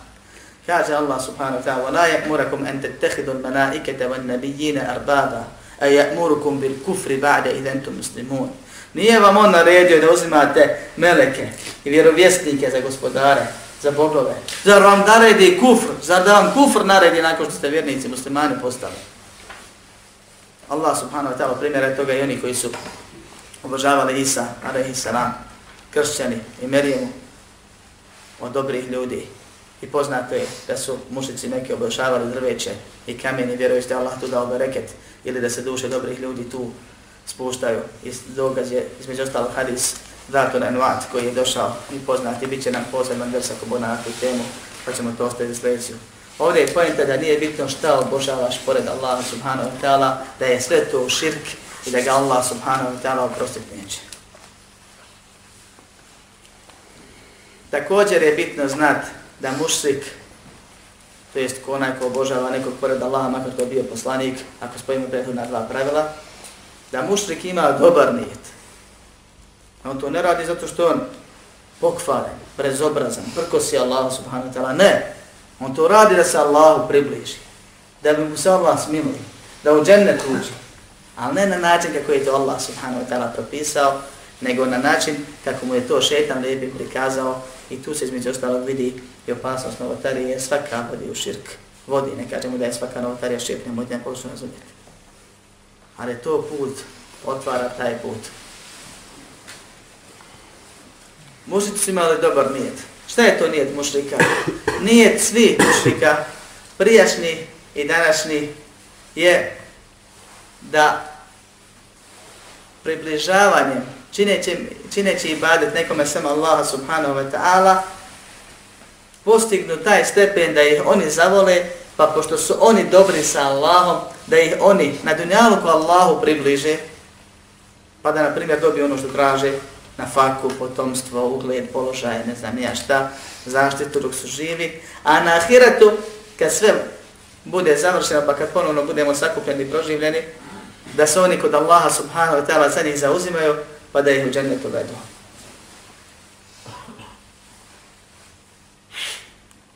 Kaže Allah subhanahu wa ta'ala وَلَا يَأْمُرَكُمْ أَن تَتَّخِذُوا الْمَلَائِكَةَ وَالنَّبِيِّينَ أَرْبَابًا أَيَأْمُرُكُمْ بِالْكُفْرِ بَعْدَ إِذَا أَنْتُمْ مُسْلِمُونَ Nije vam on naredio da uzimate meleke i vjerovjesnike za gospodare, za bogove. Zar vam naredi kufr? Zar da vam kufr naredi nakon što ste vjernici muslimani postali? Allah subhanahu wa ta'ala primjera toga i oni koji su obožavali Isa, alaihi salam, kršćani i Merijemu od dobrih ljudi. I poznato je da su mušici neki obožavali drveće i kameni, vjeruju da Allah tu dao bereket ili da se duše dobrih ljudi tu spuštaju iz je između ostalog hadis Zatun Enuat koji je došao i poznati, bit će nam poseban vers ako bo na tu temu, pa ćemo to ostaviti sljedeću. Ovdje je pojenta da nije bitno šta obožavaš pored Allaha subhanahu wa ta'ala, da je sve to širk i da ga Allah subhanahu wa ta'ala oprostiti neće. Također je bitno znat da mušrik, to jest ko onaj ko obožava nekog pored Allaha, makar to bio poslanik, ako spojimo prethodna dva pravila, da mušrik ima dobar nijet. On to ne radi zato što on pokvaren, prezobrazan, prkosi Allah subhanahu wa ta'ala. Ne. On to radi da se Allahu približi. Da bi mu se Allah smilio. Da u džennet uđe. Ali ne na način kako je to Allah subhanahu wa ta'ala propisao, nego na način kako mu je to šetan lijepi prikazao i tu se između ostalog vidi i opasnost novotarije, svaka vodi u širk. Vodi, ne kažemo da je svaka novotarija širk, ne mojte ne počnu razumjeti. Ali to put otvara taj put. Mušici su imali dobar nijet. Šta je to nijet mušlika? Nijet svi mušlika, prijašnji i današnji, je da približavanjem, čineći, čineći ibadet nekome sam Allaha subhanahu wa ta'ala, postignu taj stepen da ih oni zavole, pa pošto su oni dobri sa Allahom, da ih oni na dunjalu ko Allahu približe, pa da na primjer dobiju ono što traže, na faku, potomstvo, ugled, položaj, ne znam ja šta, zaštitu dok su živi, a na ahiretu, kad sve bude završeno, pa kad ponovno budemo sakupljeni i proživljeni, da se oni kod Allaha subhanahu wa ta'ala za njih zauzimaju, pa da ih u džennetu vedu.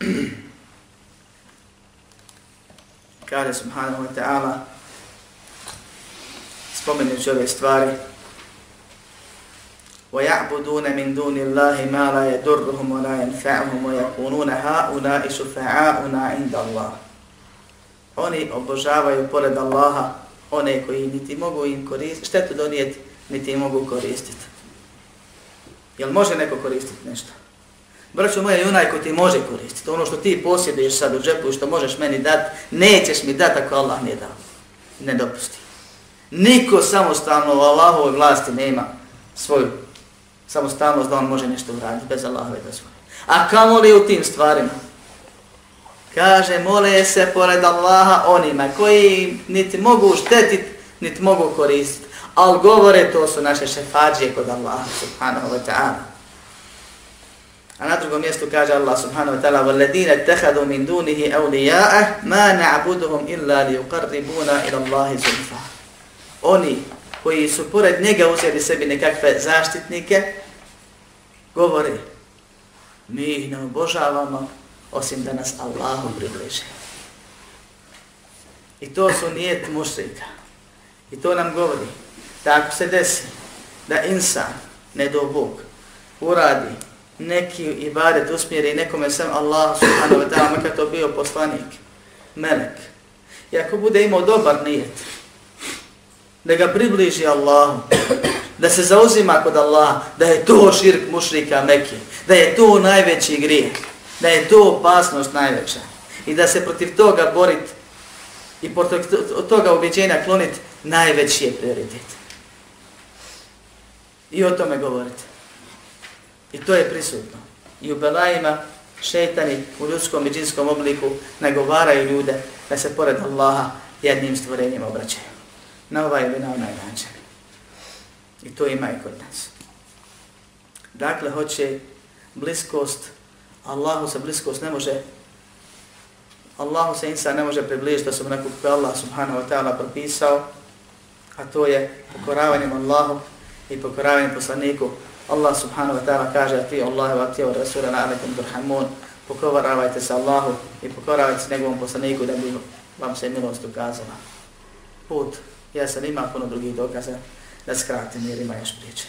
Kaže subhanahu wa ta'ala, spomenući ove stvari, وَيَعْبُدُونَ مِنْ دُونِ اللَّهِ مَا لَا يَدُرُّهُمْ وَلَا يَنْفَعُهُمْ وَيَقُونُونَ هَؤُلَاءِ شُفَعَاؤُنَا عِنْدَ اللَّهِ Oni obožavaju pored Allaha one koji niti mogu im koristiti, štetu donijeti, niti im mogu koristiti. Jel može neko koristiti nešto? Braćo moja, i onaj ko ti može koristiti, ono što ti posjeduješ sad u džepu i što možeš meni dati, nećeš mi dati ako Allah nije dao. Ne dopusti. Niko samostalno u Allahovoj vlasti nema svoju samostalnost da on može nešto uraditi bez Allahove dozvole. A kamo li u tim stvarima? Kaže, mole se pored Allaha onima koji niti mogu štetiti, niti mogu koristiti. Ali govore, to su naše šefađije kod Allaha subhanahu wa ta'ala. A na drugom mjestu kaže Allah subhanahu wa ta'ala وَالَّذِينَ اتَّخَذُوا مِنْ دُونِهِ أَوْلِيَاءَ مَا نَعْبُدُهُمْ إِلَّا لِيُقَرِّبُونَ إِلَى اللَّهِ زُلْفَ Oni koji su pored njega uzeli sebi nekakve zaštitnike, govori, mi ih ne obožavamo osim da nas Allahu približe. I to su nijet mušrika. I to nam govori da ako se desi da insan, ne do Bog, uradi neki ibadet usmjeri nekome sam Allah subhanahu wa ta'ala, makar to bio poslanik, melek. I ako bude imao dobar nijet, da ga približi Allahu, da se zauzima kod Allaha, da je to širk mušrika Mekke, da je to najveći grijeh, da je to opasnost najveća i da se protiv toga borit i protiv toga ubjeđenja klonit najveći je prioritet. I o tome govorite. I to je prisutno. I u Belajima šetani u ljudskom i džinskom obliku nagovaraju ljude da se pored Allaha jednim stvorenjem obraćaju. Na ovaj ili na onaj način. I to ima i kod nas. Dakle, hoće bliskost, Allahu se bliskost ne može, Allahu se insan ne može približiti da su neko koje Allah subhanahu wa ta'ala propisao, a to je pokoravanjem Allahu i pokoravanjem poslaniku. Allah subhanahu wa ta'ala kaže, ti Allahu wa ti wa rasula na alaikum durhamun, pokoravajte se Allahu i pokoravajte se njegovom poslaniku da bi vam se milost ukazala. Put, ja sam ima puno drugih dokaza, da skratim jer ima još priče.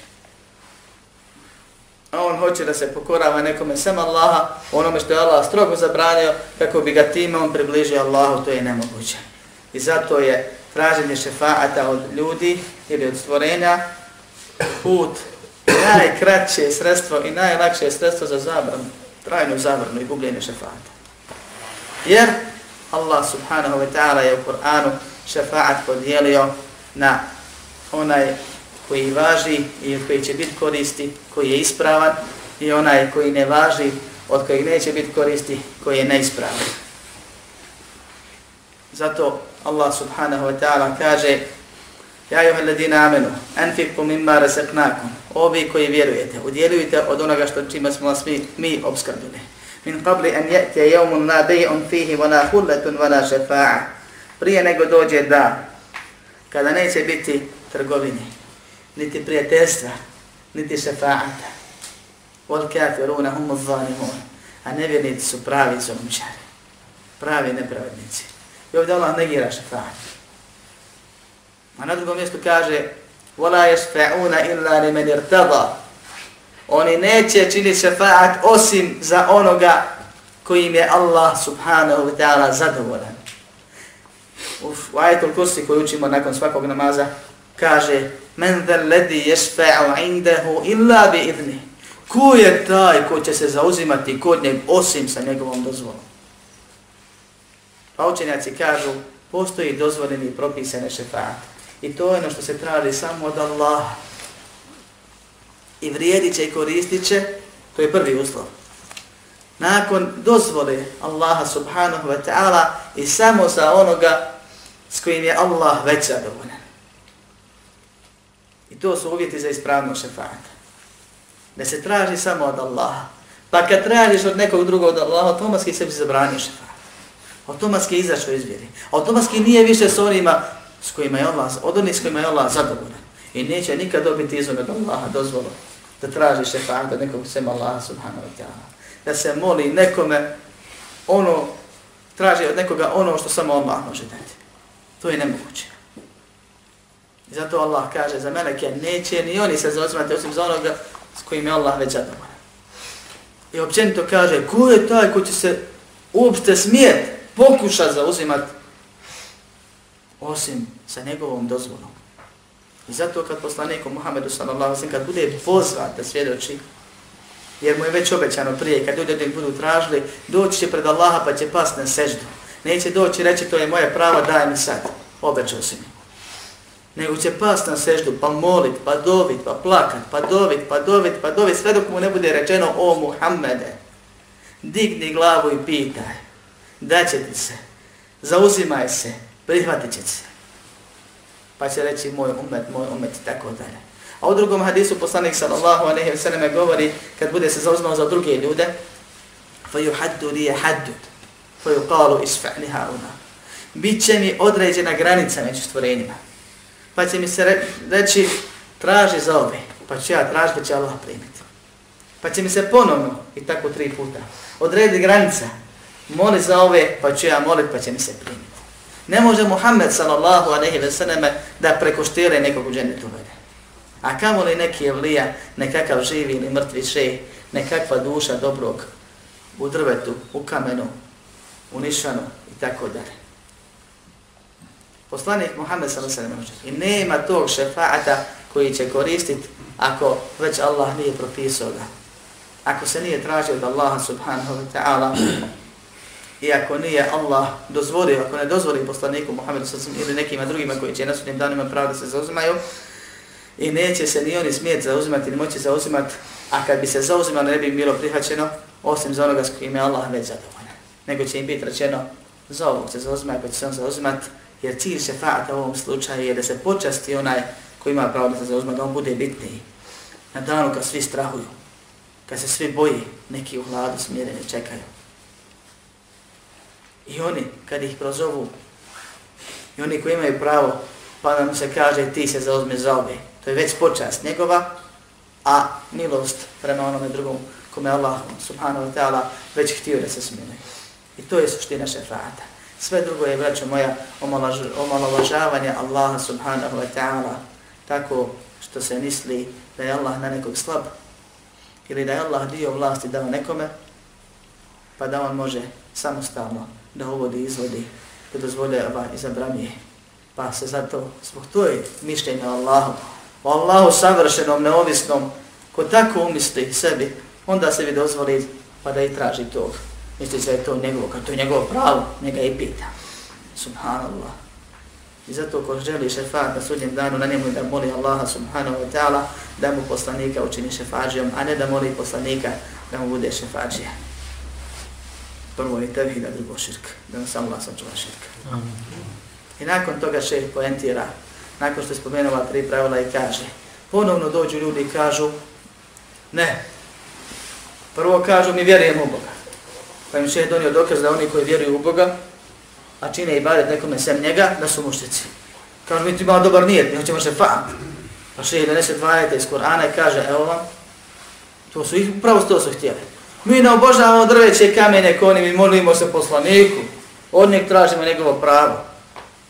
A on hoće da se pokorava nekome sem Allaha, onome što je Allah strogo zabranio, kako bi ga time on približio Allahu, to je nemoguće. I zato je traženje šefaata od ljudi ili od stvorenja put najkraće sredstvo i najlakše sredstvo za zabranu, trajnu zabranu i gubljenje šefaata. Jer Allah subhanahu wa ta'ala je u Kur'anu šefaat podijelio na onaj koji važi i koji će biti koristi, koji je ispravan i onaj koji ne važi, od kojeg neće biti koristi, koji je neispravan. Zato Allah subhanahu wa ta'ala kaže Ja juha ladina amenu, anfiku mimma rasaknakum, ovi koji vjerujete, udjelujte od onoga što čima smo vas mi, mi obskrbili. Min qabli an ya'ti yawmun la bay'un fihi wa la khullatun wa la shafa'a. Prije nego dođe da kada neće biti trgovine, niti prijateljstva, niti šefaata. Wal kafiruna humu zalimun. A nevjernici su pravi zulumčari. Pravi nepravednici. I ovdje Allah negira šefaat. A na drugom mjestu kaže وَلَا يَشْفَعُونَ إِلَّا لِمَنِ ارْتَضَى Oni neće činiti šefaat osim za onoga kojim je Allah subhanahu wa ta'ala zadovoljan. U ajetul kursi koji učimo nakon svakog namaza kaže Men dhe ledi yashfa'u indahu illa bi idni. Ko je taj ko će se zauzimati kod njeg osim sa njegovom dozvolom? Pa učenjaci kažu, postoji dozvoljeni propisane šefaat. I to je ono što se traži samo od Allaha. I vrijedit će i koristit će, to je prvi uslov. Nakon dozvole Allaha subhanahu wa ta'ala i samo za onoga s kojim je Allah već zadovoljan. I to su uvjeti za ispravno šefata. Da se traži samo od Allaha. Pa kad tražiš od nekog drugog od Allaha, automatski sebi zabranio šefat. Automatski izašao iz vjeri. Automatski nije više s onima s kojima je Allah, od onih s kojima je Allah zadovoljan. I neće nikad dobiti izom od Allaha dozvolu da traži šefata nekog sem Allaha subhanahu wa ta'ala. Da se moli nekome ono, traži od nekoga ono što samo Allah može dati. To je nemoguće. I zato Allah kaže za meleke, neće ni oni se zauzimati osim za onoga s kojim je Allah već zadovoljan. I općenito kaže, ko je taj ko će se uopšte smijet pokuša zauzimati osim sa njegovom dozvolom. I zato kad poslaniku Muhammedu sallallahu alaihi kad bude pozvan da svjedoči, jer mu je već obećano prije, kad ljudi budu tražili, doći će pred Allaha pa će past na seždu. Neće doći reći to je moje pravo, daj mi sad. Obećao si mi. Nego će pas na seždu, pa molit, pa dovit, pa plakat, pa dovit, pa dovit, pa dovit, sve dok mu ne bude rečeno o Muhammede. Digni glavu i pitaj. Da će ti se. Zauzimaj se. Prihvatit će se. Pa će reći moj umet, moj umet i tako dalje. A u drugom hadisu poslanik sallallahu alejhi ve selleme govori kad bude se zauzmao za druge ljude fa yuhaddu li yahaddud fa yuqalu isfa'ni hauna. Biće mi određena granica među stvorenjima. Pa će mi se reći traži za ove, pa ću ja tražiti, pa će Allah primiti. Pa će mi se ponovno, i tako tri puta, odredi granica, moli za ove, pa ću ja molit, pa će mi se primiti. Ne može Muhammed sallallahu aleyhi ve selleme da prekoštire nekog u džennetu vede. A kamo li neki evlija, nekakav živi ili mrtvi šej, nekakva duša dobrog u drvetu, u kamenu, u i tako dalje. Poslanik Muhammed sallallahu alejhi ve sellem i nema tog šefaata koji će koristiti ako već Allah nije propisao ga. Ako se nije tražio od Allaha subhanahu wa ta'ala i ako nije Allah dozvolio, ako ne dozvoli poslaniku Muhammedu sallallahu ili nekima drugima koji će na sudnjem danima pravo da se zauzimaju i neće se ni oni smijeti zauzimati, ni moći zauzimati, a kad bi se zauzimali ne bi bilo prihvaćeno osim za onoga s kojim je Allah već zadovoljan. Nego će im biti rečeno za ovog se zauzimaju, pa će se on zauzimati Jer cilj šefata u ovom slučaju je da se počasti onaj koji ima pravo da se zauzme, da on bude bitniji. Na danu kad svi strahuju, kad se svi boji, neki u hladu smjerene čekaju. I oni, kad ih prozovu, i oni koji imaju pravo, pa nam se kaže ti se zauzme za obe. To je već počast njegova, a milost prema onome drugom kome Allah subhanahu wa ta'ala već htio da se smjenuje. I to je suština šefata. Sve drugo je, braćo moja, omalovažavanje Allaha subhanahu wa ta'ala tako što se misli da je Allah na nekog slab ili da je Allah dio vlasti dao nekome pa da on može samostalno da uvodi i izvodi da dozvoljava i zabranije. Pa se zato zbog to je mišljenje Allahu, o Allahu savršenom, neovisnom, ko tako umisli sebi, onda se vi dozvoli pa da i traži tog misli se je to njegovo, kad to je njegovo pravo, njega i pita. Subhanallah. I zato ko želi šefat na sudnjem danu, na njemu da moli Allaha subhanahu wa ta'ala, da mu poslanika učini šefađijom, a ne da moli poslanika da mu bude šefađija. Prvo je tevhid, a drugo širk. Da nam sam Allah sačuva širk. I nakon toga šeh poentira, nakon što je spomenula tri pravila i kaže, ponovno dođu ljudi i kažu, ne, prvo kažu mi vjerujemo u Boga. Pa im šeh donio dokaz da oni koji vjeruju u Boga, a čine i badet nekome sem njega, da su muštici. Kažu mi ti imamo dobar nijet, mi hoćemo šefat. Pa še donese dva ajeta iz Korana i kaže, evo vam, to su ih, upravo to su htjeli. Mi ne obožavamo drveće i kamene koni, mi molimo se poslaniku, od njeg tražimo njegovo pravo.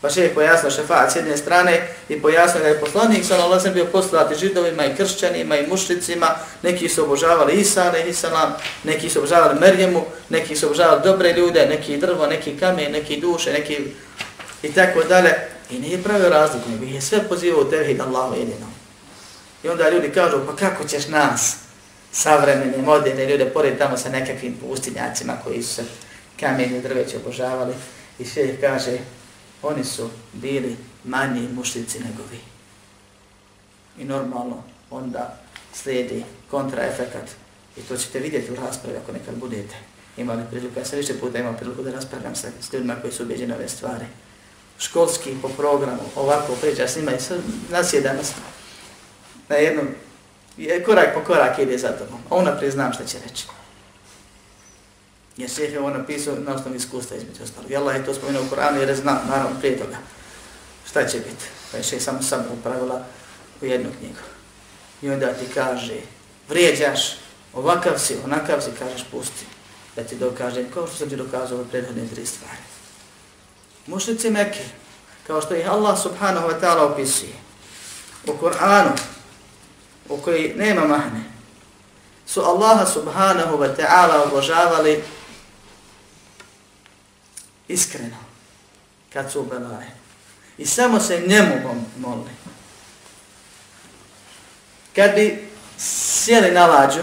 Pa še je pojasno šefaat s jedne strane i pojasno da je poslanik sa nalazem bio poslati židovima i kršćanima i mušlicima, neki su obožavali Isa, ne Isalam, neki su obožavali Merjemu, neki su obožavali dobre ljude, neki drvo, neki kamen, neki duše, neki i tako dalje. I nije pravio razliku, nego je sve pozivao u tevhid Allahu jedinom. I onda ljudi kažu, pa kako ćeš nas, savremene, moderne ljude, pored tamo sa nekakvim pustinjacima koji su se kamenje drveće obožavali. I sve kaže, oni su bili manji mušlici nego vi. I normalno onda slijedi kontraefekat. I to ćete vidjeti u raspravi ako nekad budete imali priliku. Ja sam više puta imao priliku da raspravljam sa ljudima koji su ubeđeni ove stvari. Školski po programu, ovako priča s njima i sad nasjedam na jednom, je, korak po korak ide za tobom. A unaprijed znam šta će reći. Jer šeh je ovo napisao na osnovu iskustva između ostalog. I Allah je to spomenuo u Koranu jer je zna, naravno, prije toga. Šta će biti? Pa je šeh samo sam upravila u jednu knjigu. I onda ti kaže, vrijeđaš, ovakav si, onakav si, kažeš, pusti. Da ti dokažem, kao što sam ti dokazao ove prethodne tri stvari. Mušnici Mekke, kao što ih Allah subhanahu wa ta'ala opisuje, u Koranu, u koji nema mahne, su Allaha subhanahu wa ta'ala obožavali iskreno kad su ubelaje. I samo se njemu molili. Kad bi sjeli na lađu,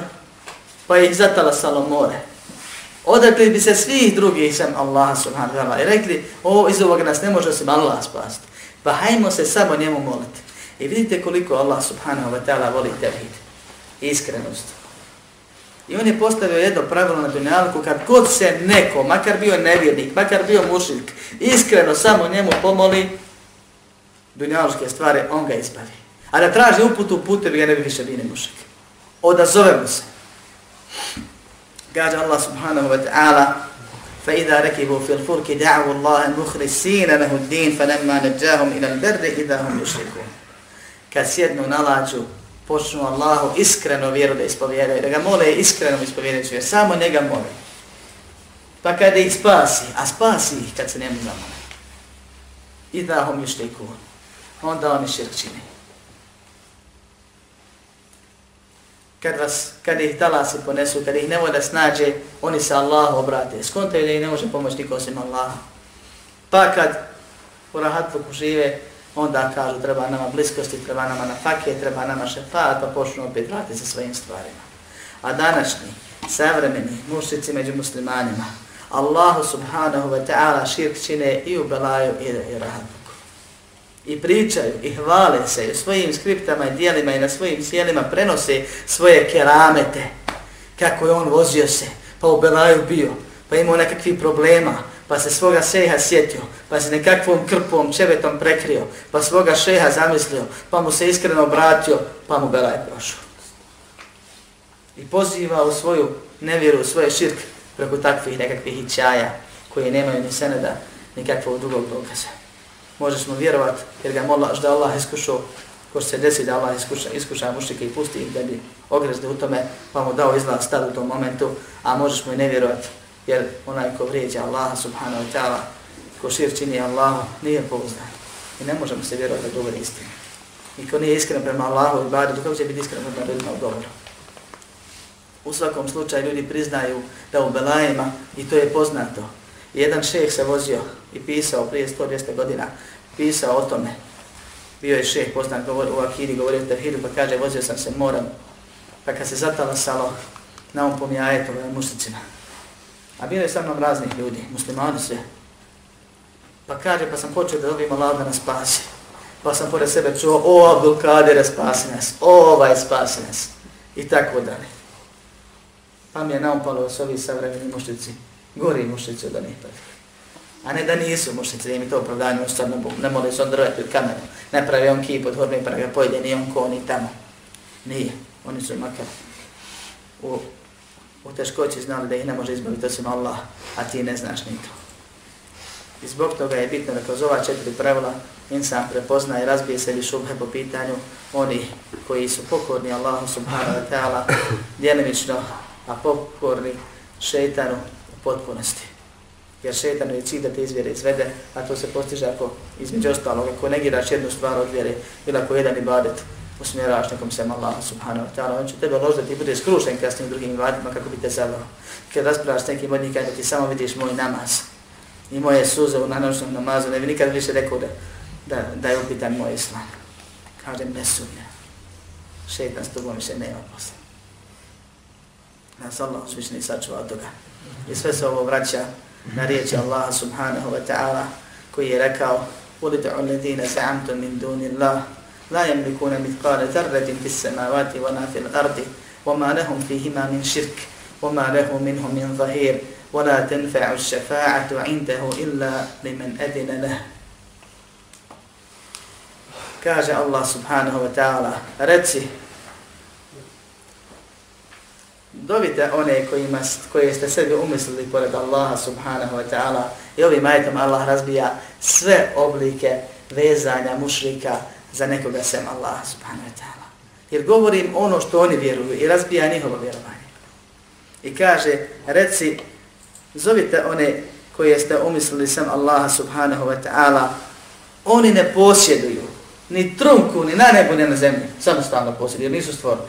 pa ih zatala salo more, odakli bi se svih drugih sem Allaha subhanahu wa ta'ala i rekli, o, iz ovoga nas ne može se Allah spasti. Pa hajmo se samo njemu moliti. I vidite koliko Allah subhanahu wa ta'ala voli tevhid. Iskrenost. I on je postavio jedno pravilo na dunjalku, kad god se neko, makar bio nevjernik, makar bio mušik, iskreno samo njemu pomoli dunjaluške stvari, on ga izbavi. A da traži uputu u putevi, ja ne bi više bine mušik. Odazovemo se. Gađa Allah subhanahu wa ta'ala, فإذا ركبوا في الفلك دعوا الله مخلصين له الدين فلما نجاهم إلى البر إذا هم يشركون. Kad sjednu na lađu, počnu Allahu iskreno vjeru da ispovjedaju, da ga mole iskreno ispovjedaju, jer samo njega mole. Pa kada ih spasi, a spasi ih kad se njemu zamole. I da hom još teku, onda oni širk čini. Kad, vas, kad ih talasi ponesu, kad ih ne da snađe, oni se Allahu obrate. Skontaju da ih ne može pomoći niko osim Allaha. Pa kad u rahatluku žive, onda kažu treba nama bliskosti, treba nama na fakije, treba nama šefat, pa počnu opet vratiti sa svojim stvarima. A današnji, savremeni mušici među muslimanima, Allahu subhanahu wa ta'ala širk čine i u Belaju i, i Rahadbuku. I pričaju, i hvale se, i u svojim skriptama i dijelima i na svojim sjelima prenose svoje keramete, kako je on vozio se, pa u Belaju bio, pa imao nekakvih problema, pa se svoga šeha sjetio, pa se nekakvom krpom, čevetom prekrio, pa svoga šeha zamislio, pa mu se iskreno obratio, pa mu belaj prošao. I poziva u svoju nevjeru, u svoje širk, preko takvih nekakvih hićaja, koji nemaju ni seneda, nikakvog drugog dokaza. Možeš mu vjerovat, jer ga molaš da Allah iskušao, ko se desi da Allah iskuša, iskuša mušike i pusti ih da bi ogrezli u tome, pa mu dao izlaz tad u tom momentu, a možeš mu i ne vjerovat, jer onaj ko vrijeđa Allaha subhanahu wa ta'ala, ko šir čini Allahu, nije pouzdan. I ne možemo se vjerovati da govori istinu. I ko nije iskren prema Allahu i badu, kako će biti iskren prema ljudima u govoru? U svakom slučaju ljudi priznaju da u Belajima, i to je poznato, jedan šeh se vozio i pisao prije 100-200 godina, pisao o tome, bio je šeh poznat govor, u Akidi, govorio o Tevhidu, pa kaže, vozio sam se moram, pa kad se zatalasalo, na on pomijaje mušicima, A bilo je sa mnom raznih ljudi, muslimani sve. Pa kaže, pa sam počeo da dobim Allah da nas spasi. Pa sam pored sebe čuo, o Abdul Kadir, spasi nas, o ovaj spasi nas. I tako dalje. Pa mi je naumpalo s ovi savremeni muštici, gori muštici od onih prvih. A ne da nisu muštici, da im je to opravdanje, stvarno ne moli se on drvati od kamenu. Ne pravi on kip od horme, pa ga pojede, ni on ko, ni tamo. Nije, oni su makar u u teškoći znali da ih ne može izbaviti osim Allah, a ti ne znaš ni to. I zbog toga je bitno da kroz ova četiri pravila insan prepozna i razbije se li šubhe po pitanju oni koji su pokorni Allahu subhanahu wa ta'ala djelimično, a pokorni šeitanu u potpunosti. Jer šeitanu je cilj da te izvjere izvede, a to se postiže ako između ostalog, ako negiraš jednu stvar od vjere, ili ako jedan ibadet usmjeraš nekom sem Allah subhanahu wa ta'ala, on će tebe ložiti da ti bude skrušen kasnim drugim ibadima kako bi te zavao. Kad raspravaš s nekim od njih, kada ti samo vidiš moj namaz i moje suze u nanočnom namazu, ne bi nikad više rekao da, da, da je upitan moj islam. Kažem, ne sumnja. Šeitan s tobom više nema posla. Nas Allah uzvišni sačuva od toga. I sve se ovo vraća na riječi Allaha subhanahu wa ta'ala koji je rekao Ulidu alladine sa'amtu min duni Allah la yamlikuna mithqala dharratin fis samawati wa في fil ardi wa ma lahum fihima min shirk wa ma lahu minhum min zahir wa la tanfa'u ash-shafa'atu 'indahu illa liman adina lahu Kaže Allah subhanahu wa ta'ala, reci, dovite one kojima, koje ste sebi umislili pored Allaha subhanahu wa ta'ala i ovim ajetom Allah razbija sve oblike vezanja mušrika za nekoga sem Allah subhanahu wa ta'ala. Jer govorim ono što oni vjeruju i razbija njihovo vjerovanje. I kaže, reci, zovite one koje ste umislili sem Allaha subhanahu wa ta'ala, oni ne posjeduju ni trunku, ni na nebu, ni na zemlji, samostalno posjeduju, jer nisu stvorni.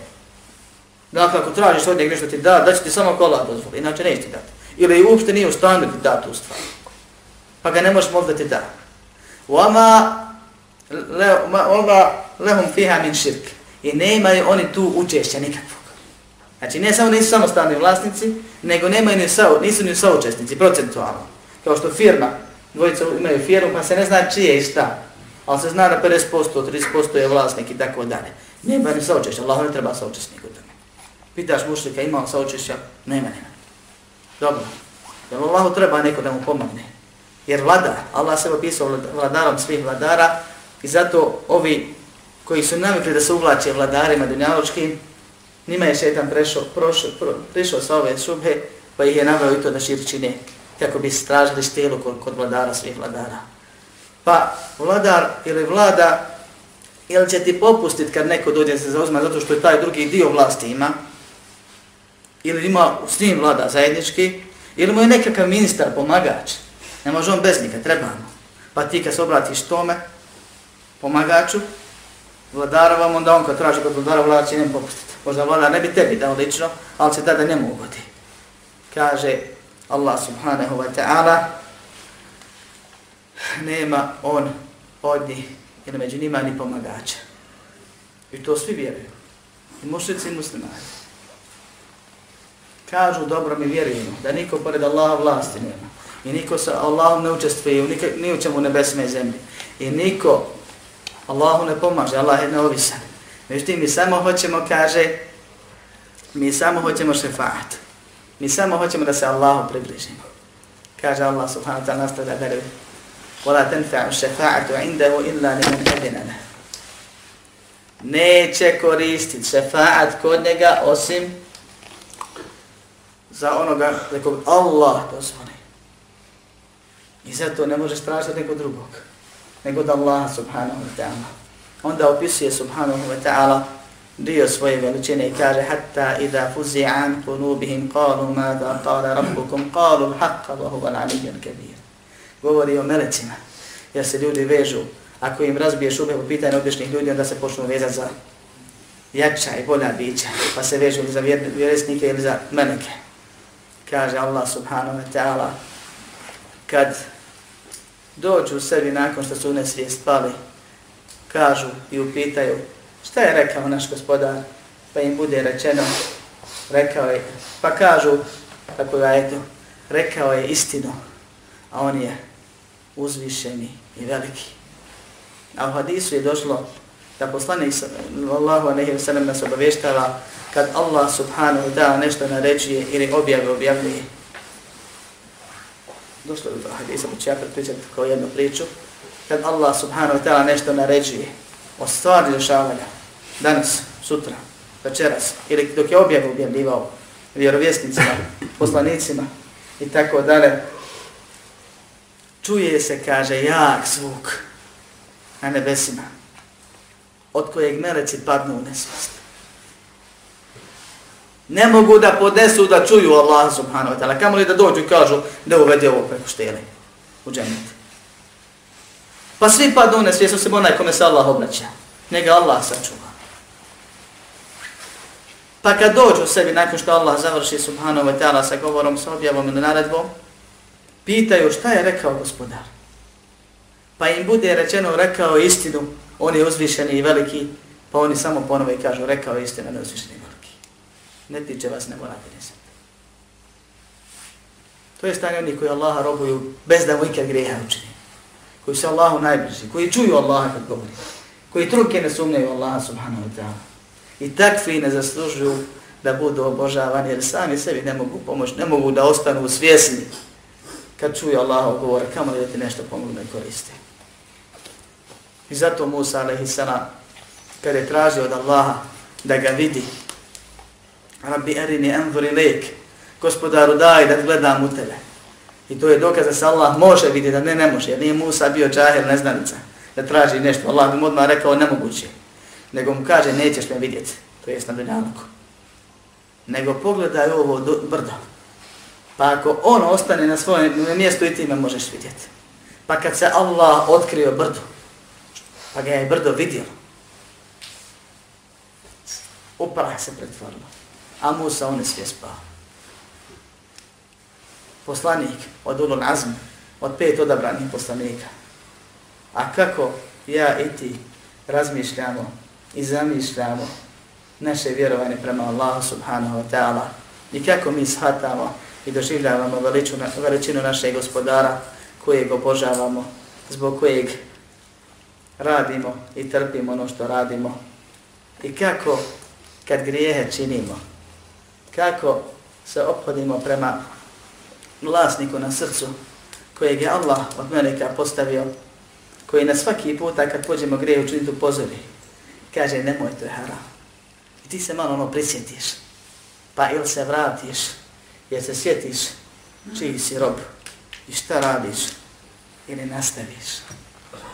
Dakle, ako tražiš od njeg nešto ti da, da će ti samo kola dozvoli, inače neće ti dati. Ili uopšte nije u stanju ti da tu stvar. Pa ga ne možeš moliti da ti da. Wama le, lehum fiha min širk. I nemaju oni tu učešća nikakvog. Znači, ne samo nisu samostalni vlasnici, nego nemaju ni sa, nisu ni saučesnici, procentualno. Kao što firma, dvojica imaju firmu, pa se ne zna čije i šta. Ali se zna da 50%, 30% je vlasnik i tako dalje. Nema ni saučešća, Allah ne treba saučesnik u tome. Pitaš mušlika, ima li saučešća? Nema, nema. Dobro. Jer Allahu treba neko da mu pomogne. Jer vlada, Allah se opisao vladarom svih vladara i zato ovi koji su navikli da se uvlače vladarima dunjaločkim, njima je šetan prešao, prošao, pro, prišao sa ove šubhe, pa ih je naveo i to da širčine, kako bi stražili štelu kod, kod vladara svih vladara. Pa vladar ili vlada, ili će ti popustit kad neko dođe se zauzma zato što je taj drugi dio vlasti ima, ili ima s njim vlada zajednički, ili mu je nekakav ministar, pomagač. Ne može on bez njega, trebamo. Pa ti kad se obratiš tome, pomagaču, vladara vam, onda on kad traži kod vladara, vladar će njemu popustiti. Možda vladar ne bi tebi dao lično, ali će tada njemu ugodi. Kaže Allah subhanahu wa ta'ala, nema on od njih, jer među njima ni pomagača. I to svi vjeruju. I mušnici i muslimani kažu dobro mi vjerujemo da niko pored Allaha vlasti nema i niko sa Allahom ne učestvuje ni u čemu nebesme zemlji i niko Allahu ne pomaže, Allah je neovisan. Međutim, mi samo hoćemo, kaže, mi samo hoćemo šefaat. Mi samo hoćemo da se Allahu približimo. Kaže Allah subhanahu wa ta'ala nastavlja da revi. وَلَا تَنْفَعُ شَفَاعَةُ عِنْدَهُ إِلَّا لِمَنْ أَدِنَ Neće koristiti šefaat kod njega osim za onoga za kog Allah dozvoli. I zato ne možeš tražiti nekog drugog, nego da Allaha subhanahu wa ta'ala. Onda opisuje subhanahu wa ta'ala dio svoje veličine i kaže hatta idha fuzi'an kunubihim qalu mada qala rabbukum qalu l'haqqa wa huwa l'aliyyun kabir. Govori o melecima, jer se ljudi vežu, ako im razbiješ ube po pitanju običnih ljudi, onda se počnu vezati za jača i bolja bića, pa se vežu za vjeresnike ili za meleke kaže Allah subhanahu wa ta'ala, kad dođu sebi nakon što su u nesvijest pali, kažu i upitaju, šta je rekao naš gospodar, pa im bude rečeno, rekao je, pa kažu, tako ga eto, rekao je istinu, a on je uzvišeni i veliki. A u hadisu je došlo da poslanik Allahu alejhi ve sellem nas obavještava kad Allah subhanahu wa ta'ala nešto naređuje ili objavi objavljuje. Došlo je do hadisa, pa ću ja pričati kao jednu priču. Kad Allah subhanahu wa ta'ala nešto naređuje o stvari dešavanja, danas, sutra, večeras, ili dok je objavu objavljivao vjerovjesnicima, poslanicima i tako dalje, čuje se, kaže, jak zvuk na nebesima, od kojeg meleci padnu u nesvijest. Ne mogu da podesu da čuju Allah subhanahu wa ta'ala. Kamo li da dođu i kažu da uvede ovo preko štele u džennet. Pa svi padnu u nesvijest, osim onaj kome se Allah obraća. Njega Allah sačuva. Pa kad dođu sebi nakon što Allah završi subhanahu wa ta'ala sa govorom, sa objavom ili naredbom, pitaju šta je rekao gospodar. Pa im bude rečeno rekao istinu, on je uzvišeni i veliki, pa oni samo ponove i kažu rekao istinu, ne uzvišeni. Ne tiče vas, ne morate nisam. To je stanje onih koji Allaha robuju bez da mu ikad grijeha učini. Koji su Allahu najbliži, koji čuju Allaha kad govori. Koji truke ne sumnjaju Allaha subhanahu wa ta'ala. I takvi ne zaslužuju da budu obožavani jer sami sebi ne mogu pomoći, ne mogu da ostanu svjesni kad čuju Allaha govor, kamo li da ti nešto pomogne koriste. I zato Musa a.s. kad je tražio od Allaha da ga vidi, Rabbi erini envuri lek, gospodaru daj da gledam u tebe. I to je dokaz da se Allah može vidjeti, da ne ne može, jer nije Musa bio džahir, neznanica, da traži nešto. Allah bi mu odmah rekao nemoguće. Nego mu kaže nećeš me vidjeti, to jest na dunjalku. Nego pogledaj ovo brdo. Pa ako ono ostane na svojem mjestu i ti me možeš vidjeti. Pa kad se Allah otkrio brdo, pa ga je brdo vidjelo, uprah se pretvorilo. A Musa on je sve spao. Poslanik od Ulul Azm, od pet odabranih poslanika. A kako ja i ti razmišljamo i zamišljamo naše vjerovanje prema Allahu subhanahu wa ta'ala i kako mi shvatamo i doživljavamo veličinu, veličinu našeg gospodara kojeg obožavamo, zbog kojeg radimo i trpimo ono što radimo i kako kad grijehe činimo, kako se obhodimo prema vlasniku na srcu kojeg je Allah od melika postavio, koji na svaki puta kad pođemo greje učiniti upozori, kaže nemoj to je haram. I ti se malo ono prisjetiš, pa ili se vratiš, jer se sjetiš čiji si rob i šta radiš ili nastaviš.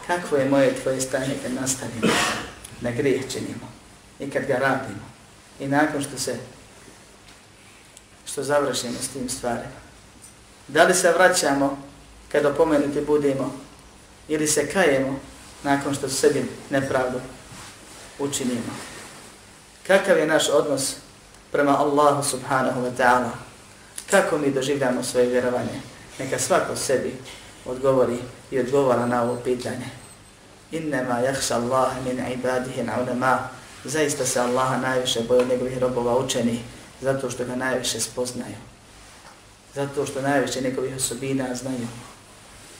Kakvo je moje tvoje stanje kad nastavimo na grijeh činimo i kad ga radimo i nakon što se što završimo s tim stvarima. Da li se vraćamo kad opomenuti budemo ili se kajemo nakon što sebi nepravdu učinimo. Kakav je naš odnos prema Allahu subhanahu wa ta'ala? Kako mi doživljamo svoje vjerovanje? Neka svako sebi odgovori i odgovara na ovo pitanje. Innama jahša Allah min ibadihi ulema. Zaista se Allaha najviše boju njegovih robova učeni zato što ga najviše spoznaju. Zato što najviše njegovih osobina znaju.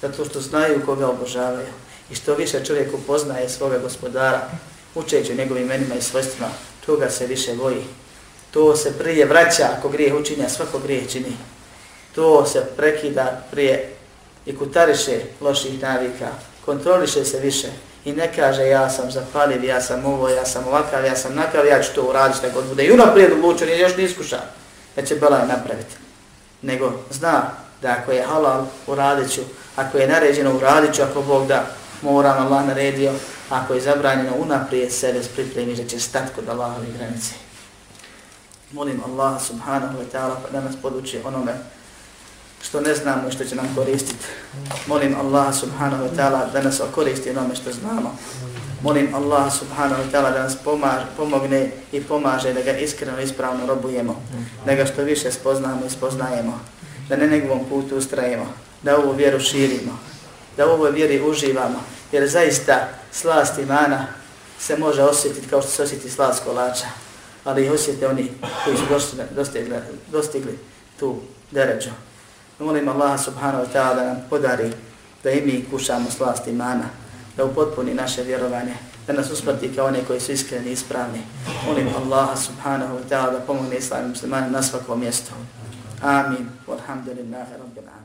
Zato što znaju koga obožavaju. I što više čovjek upoznaje svoga gospodara, učeći njegovim imenima i svojstvima, toga se više boji. To se prije vraća ako grijeh učini, a svako grijeh čini. To se prekida prije i kutariše loših navika, kontroliše se više i ne kaže ja sam zapaliv, ja sam ovo, ja sam ovakav, ja sam nakav, ja ću to uraditi što god bude. I unaprijed odlučen i još ne iskušan da će Belaj napraviti. Nego zna da ako je halal uradit ću, ako je naređeno uradit ću, ako Bog da moram Allah naredio, ako je zabranjeno unaprijed sebe pripremi da će stati kod Allahove granice. Molim Allah subhanahu wa ta'ala da nas poduči onome što ne znamo i što će nam koristiti. Molim Allah subhanahu wa ta'ala da nas okoristi onome što znamo. Molim Allah subhanahu wa ta'ala da nas pomaž, pomogne i pomaže da ga iskreno i ispravno robujemo. Da ga što više spoznamo i spoznajemo. Da ne njegovom putu ustrajemo. Da ovu vjeru širimo. Da u ovoj vjeri uživamo jer zaista slast imana se može osjetiti kao što se osjeti slast kolača, ali ih osjete oni koji su dostigli, dostigli, dostigli tu deređu. Molim Allaha subhanahu wa ta'ala da nam podari da i mi kušamo slast imana, da upotpuni naše vjerovanje, da nas usprati kao one koji su iskreni i ispravni. Molim Allaha subhanahu wa ta'ala da pomogne islamim muslimanim na svakom mjestu. Amin. Walhamdulillahi rabbil amin.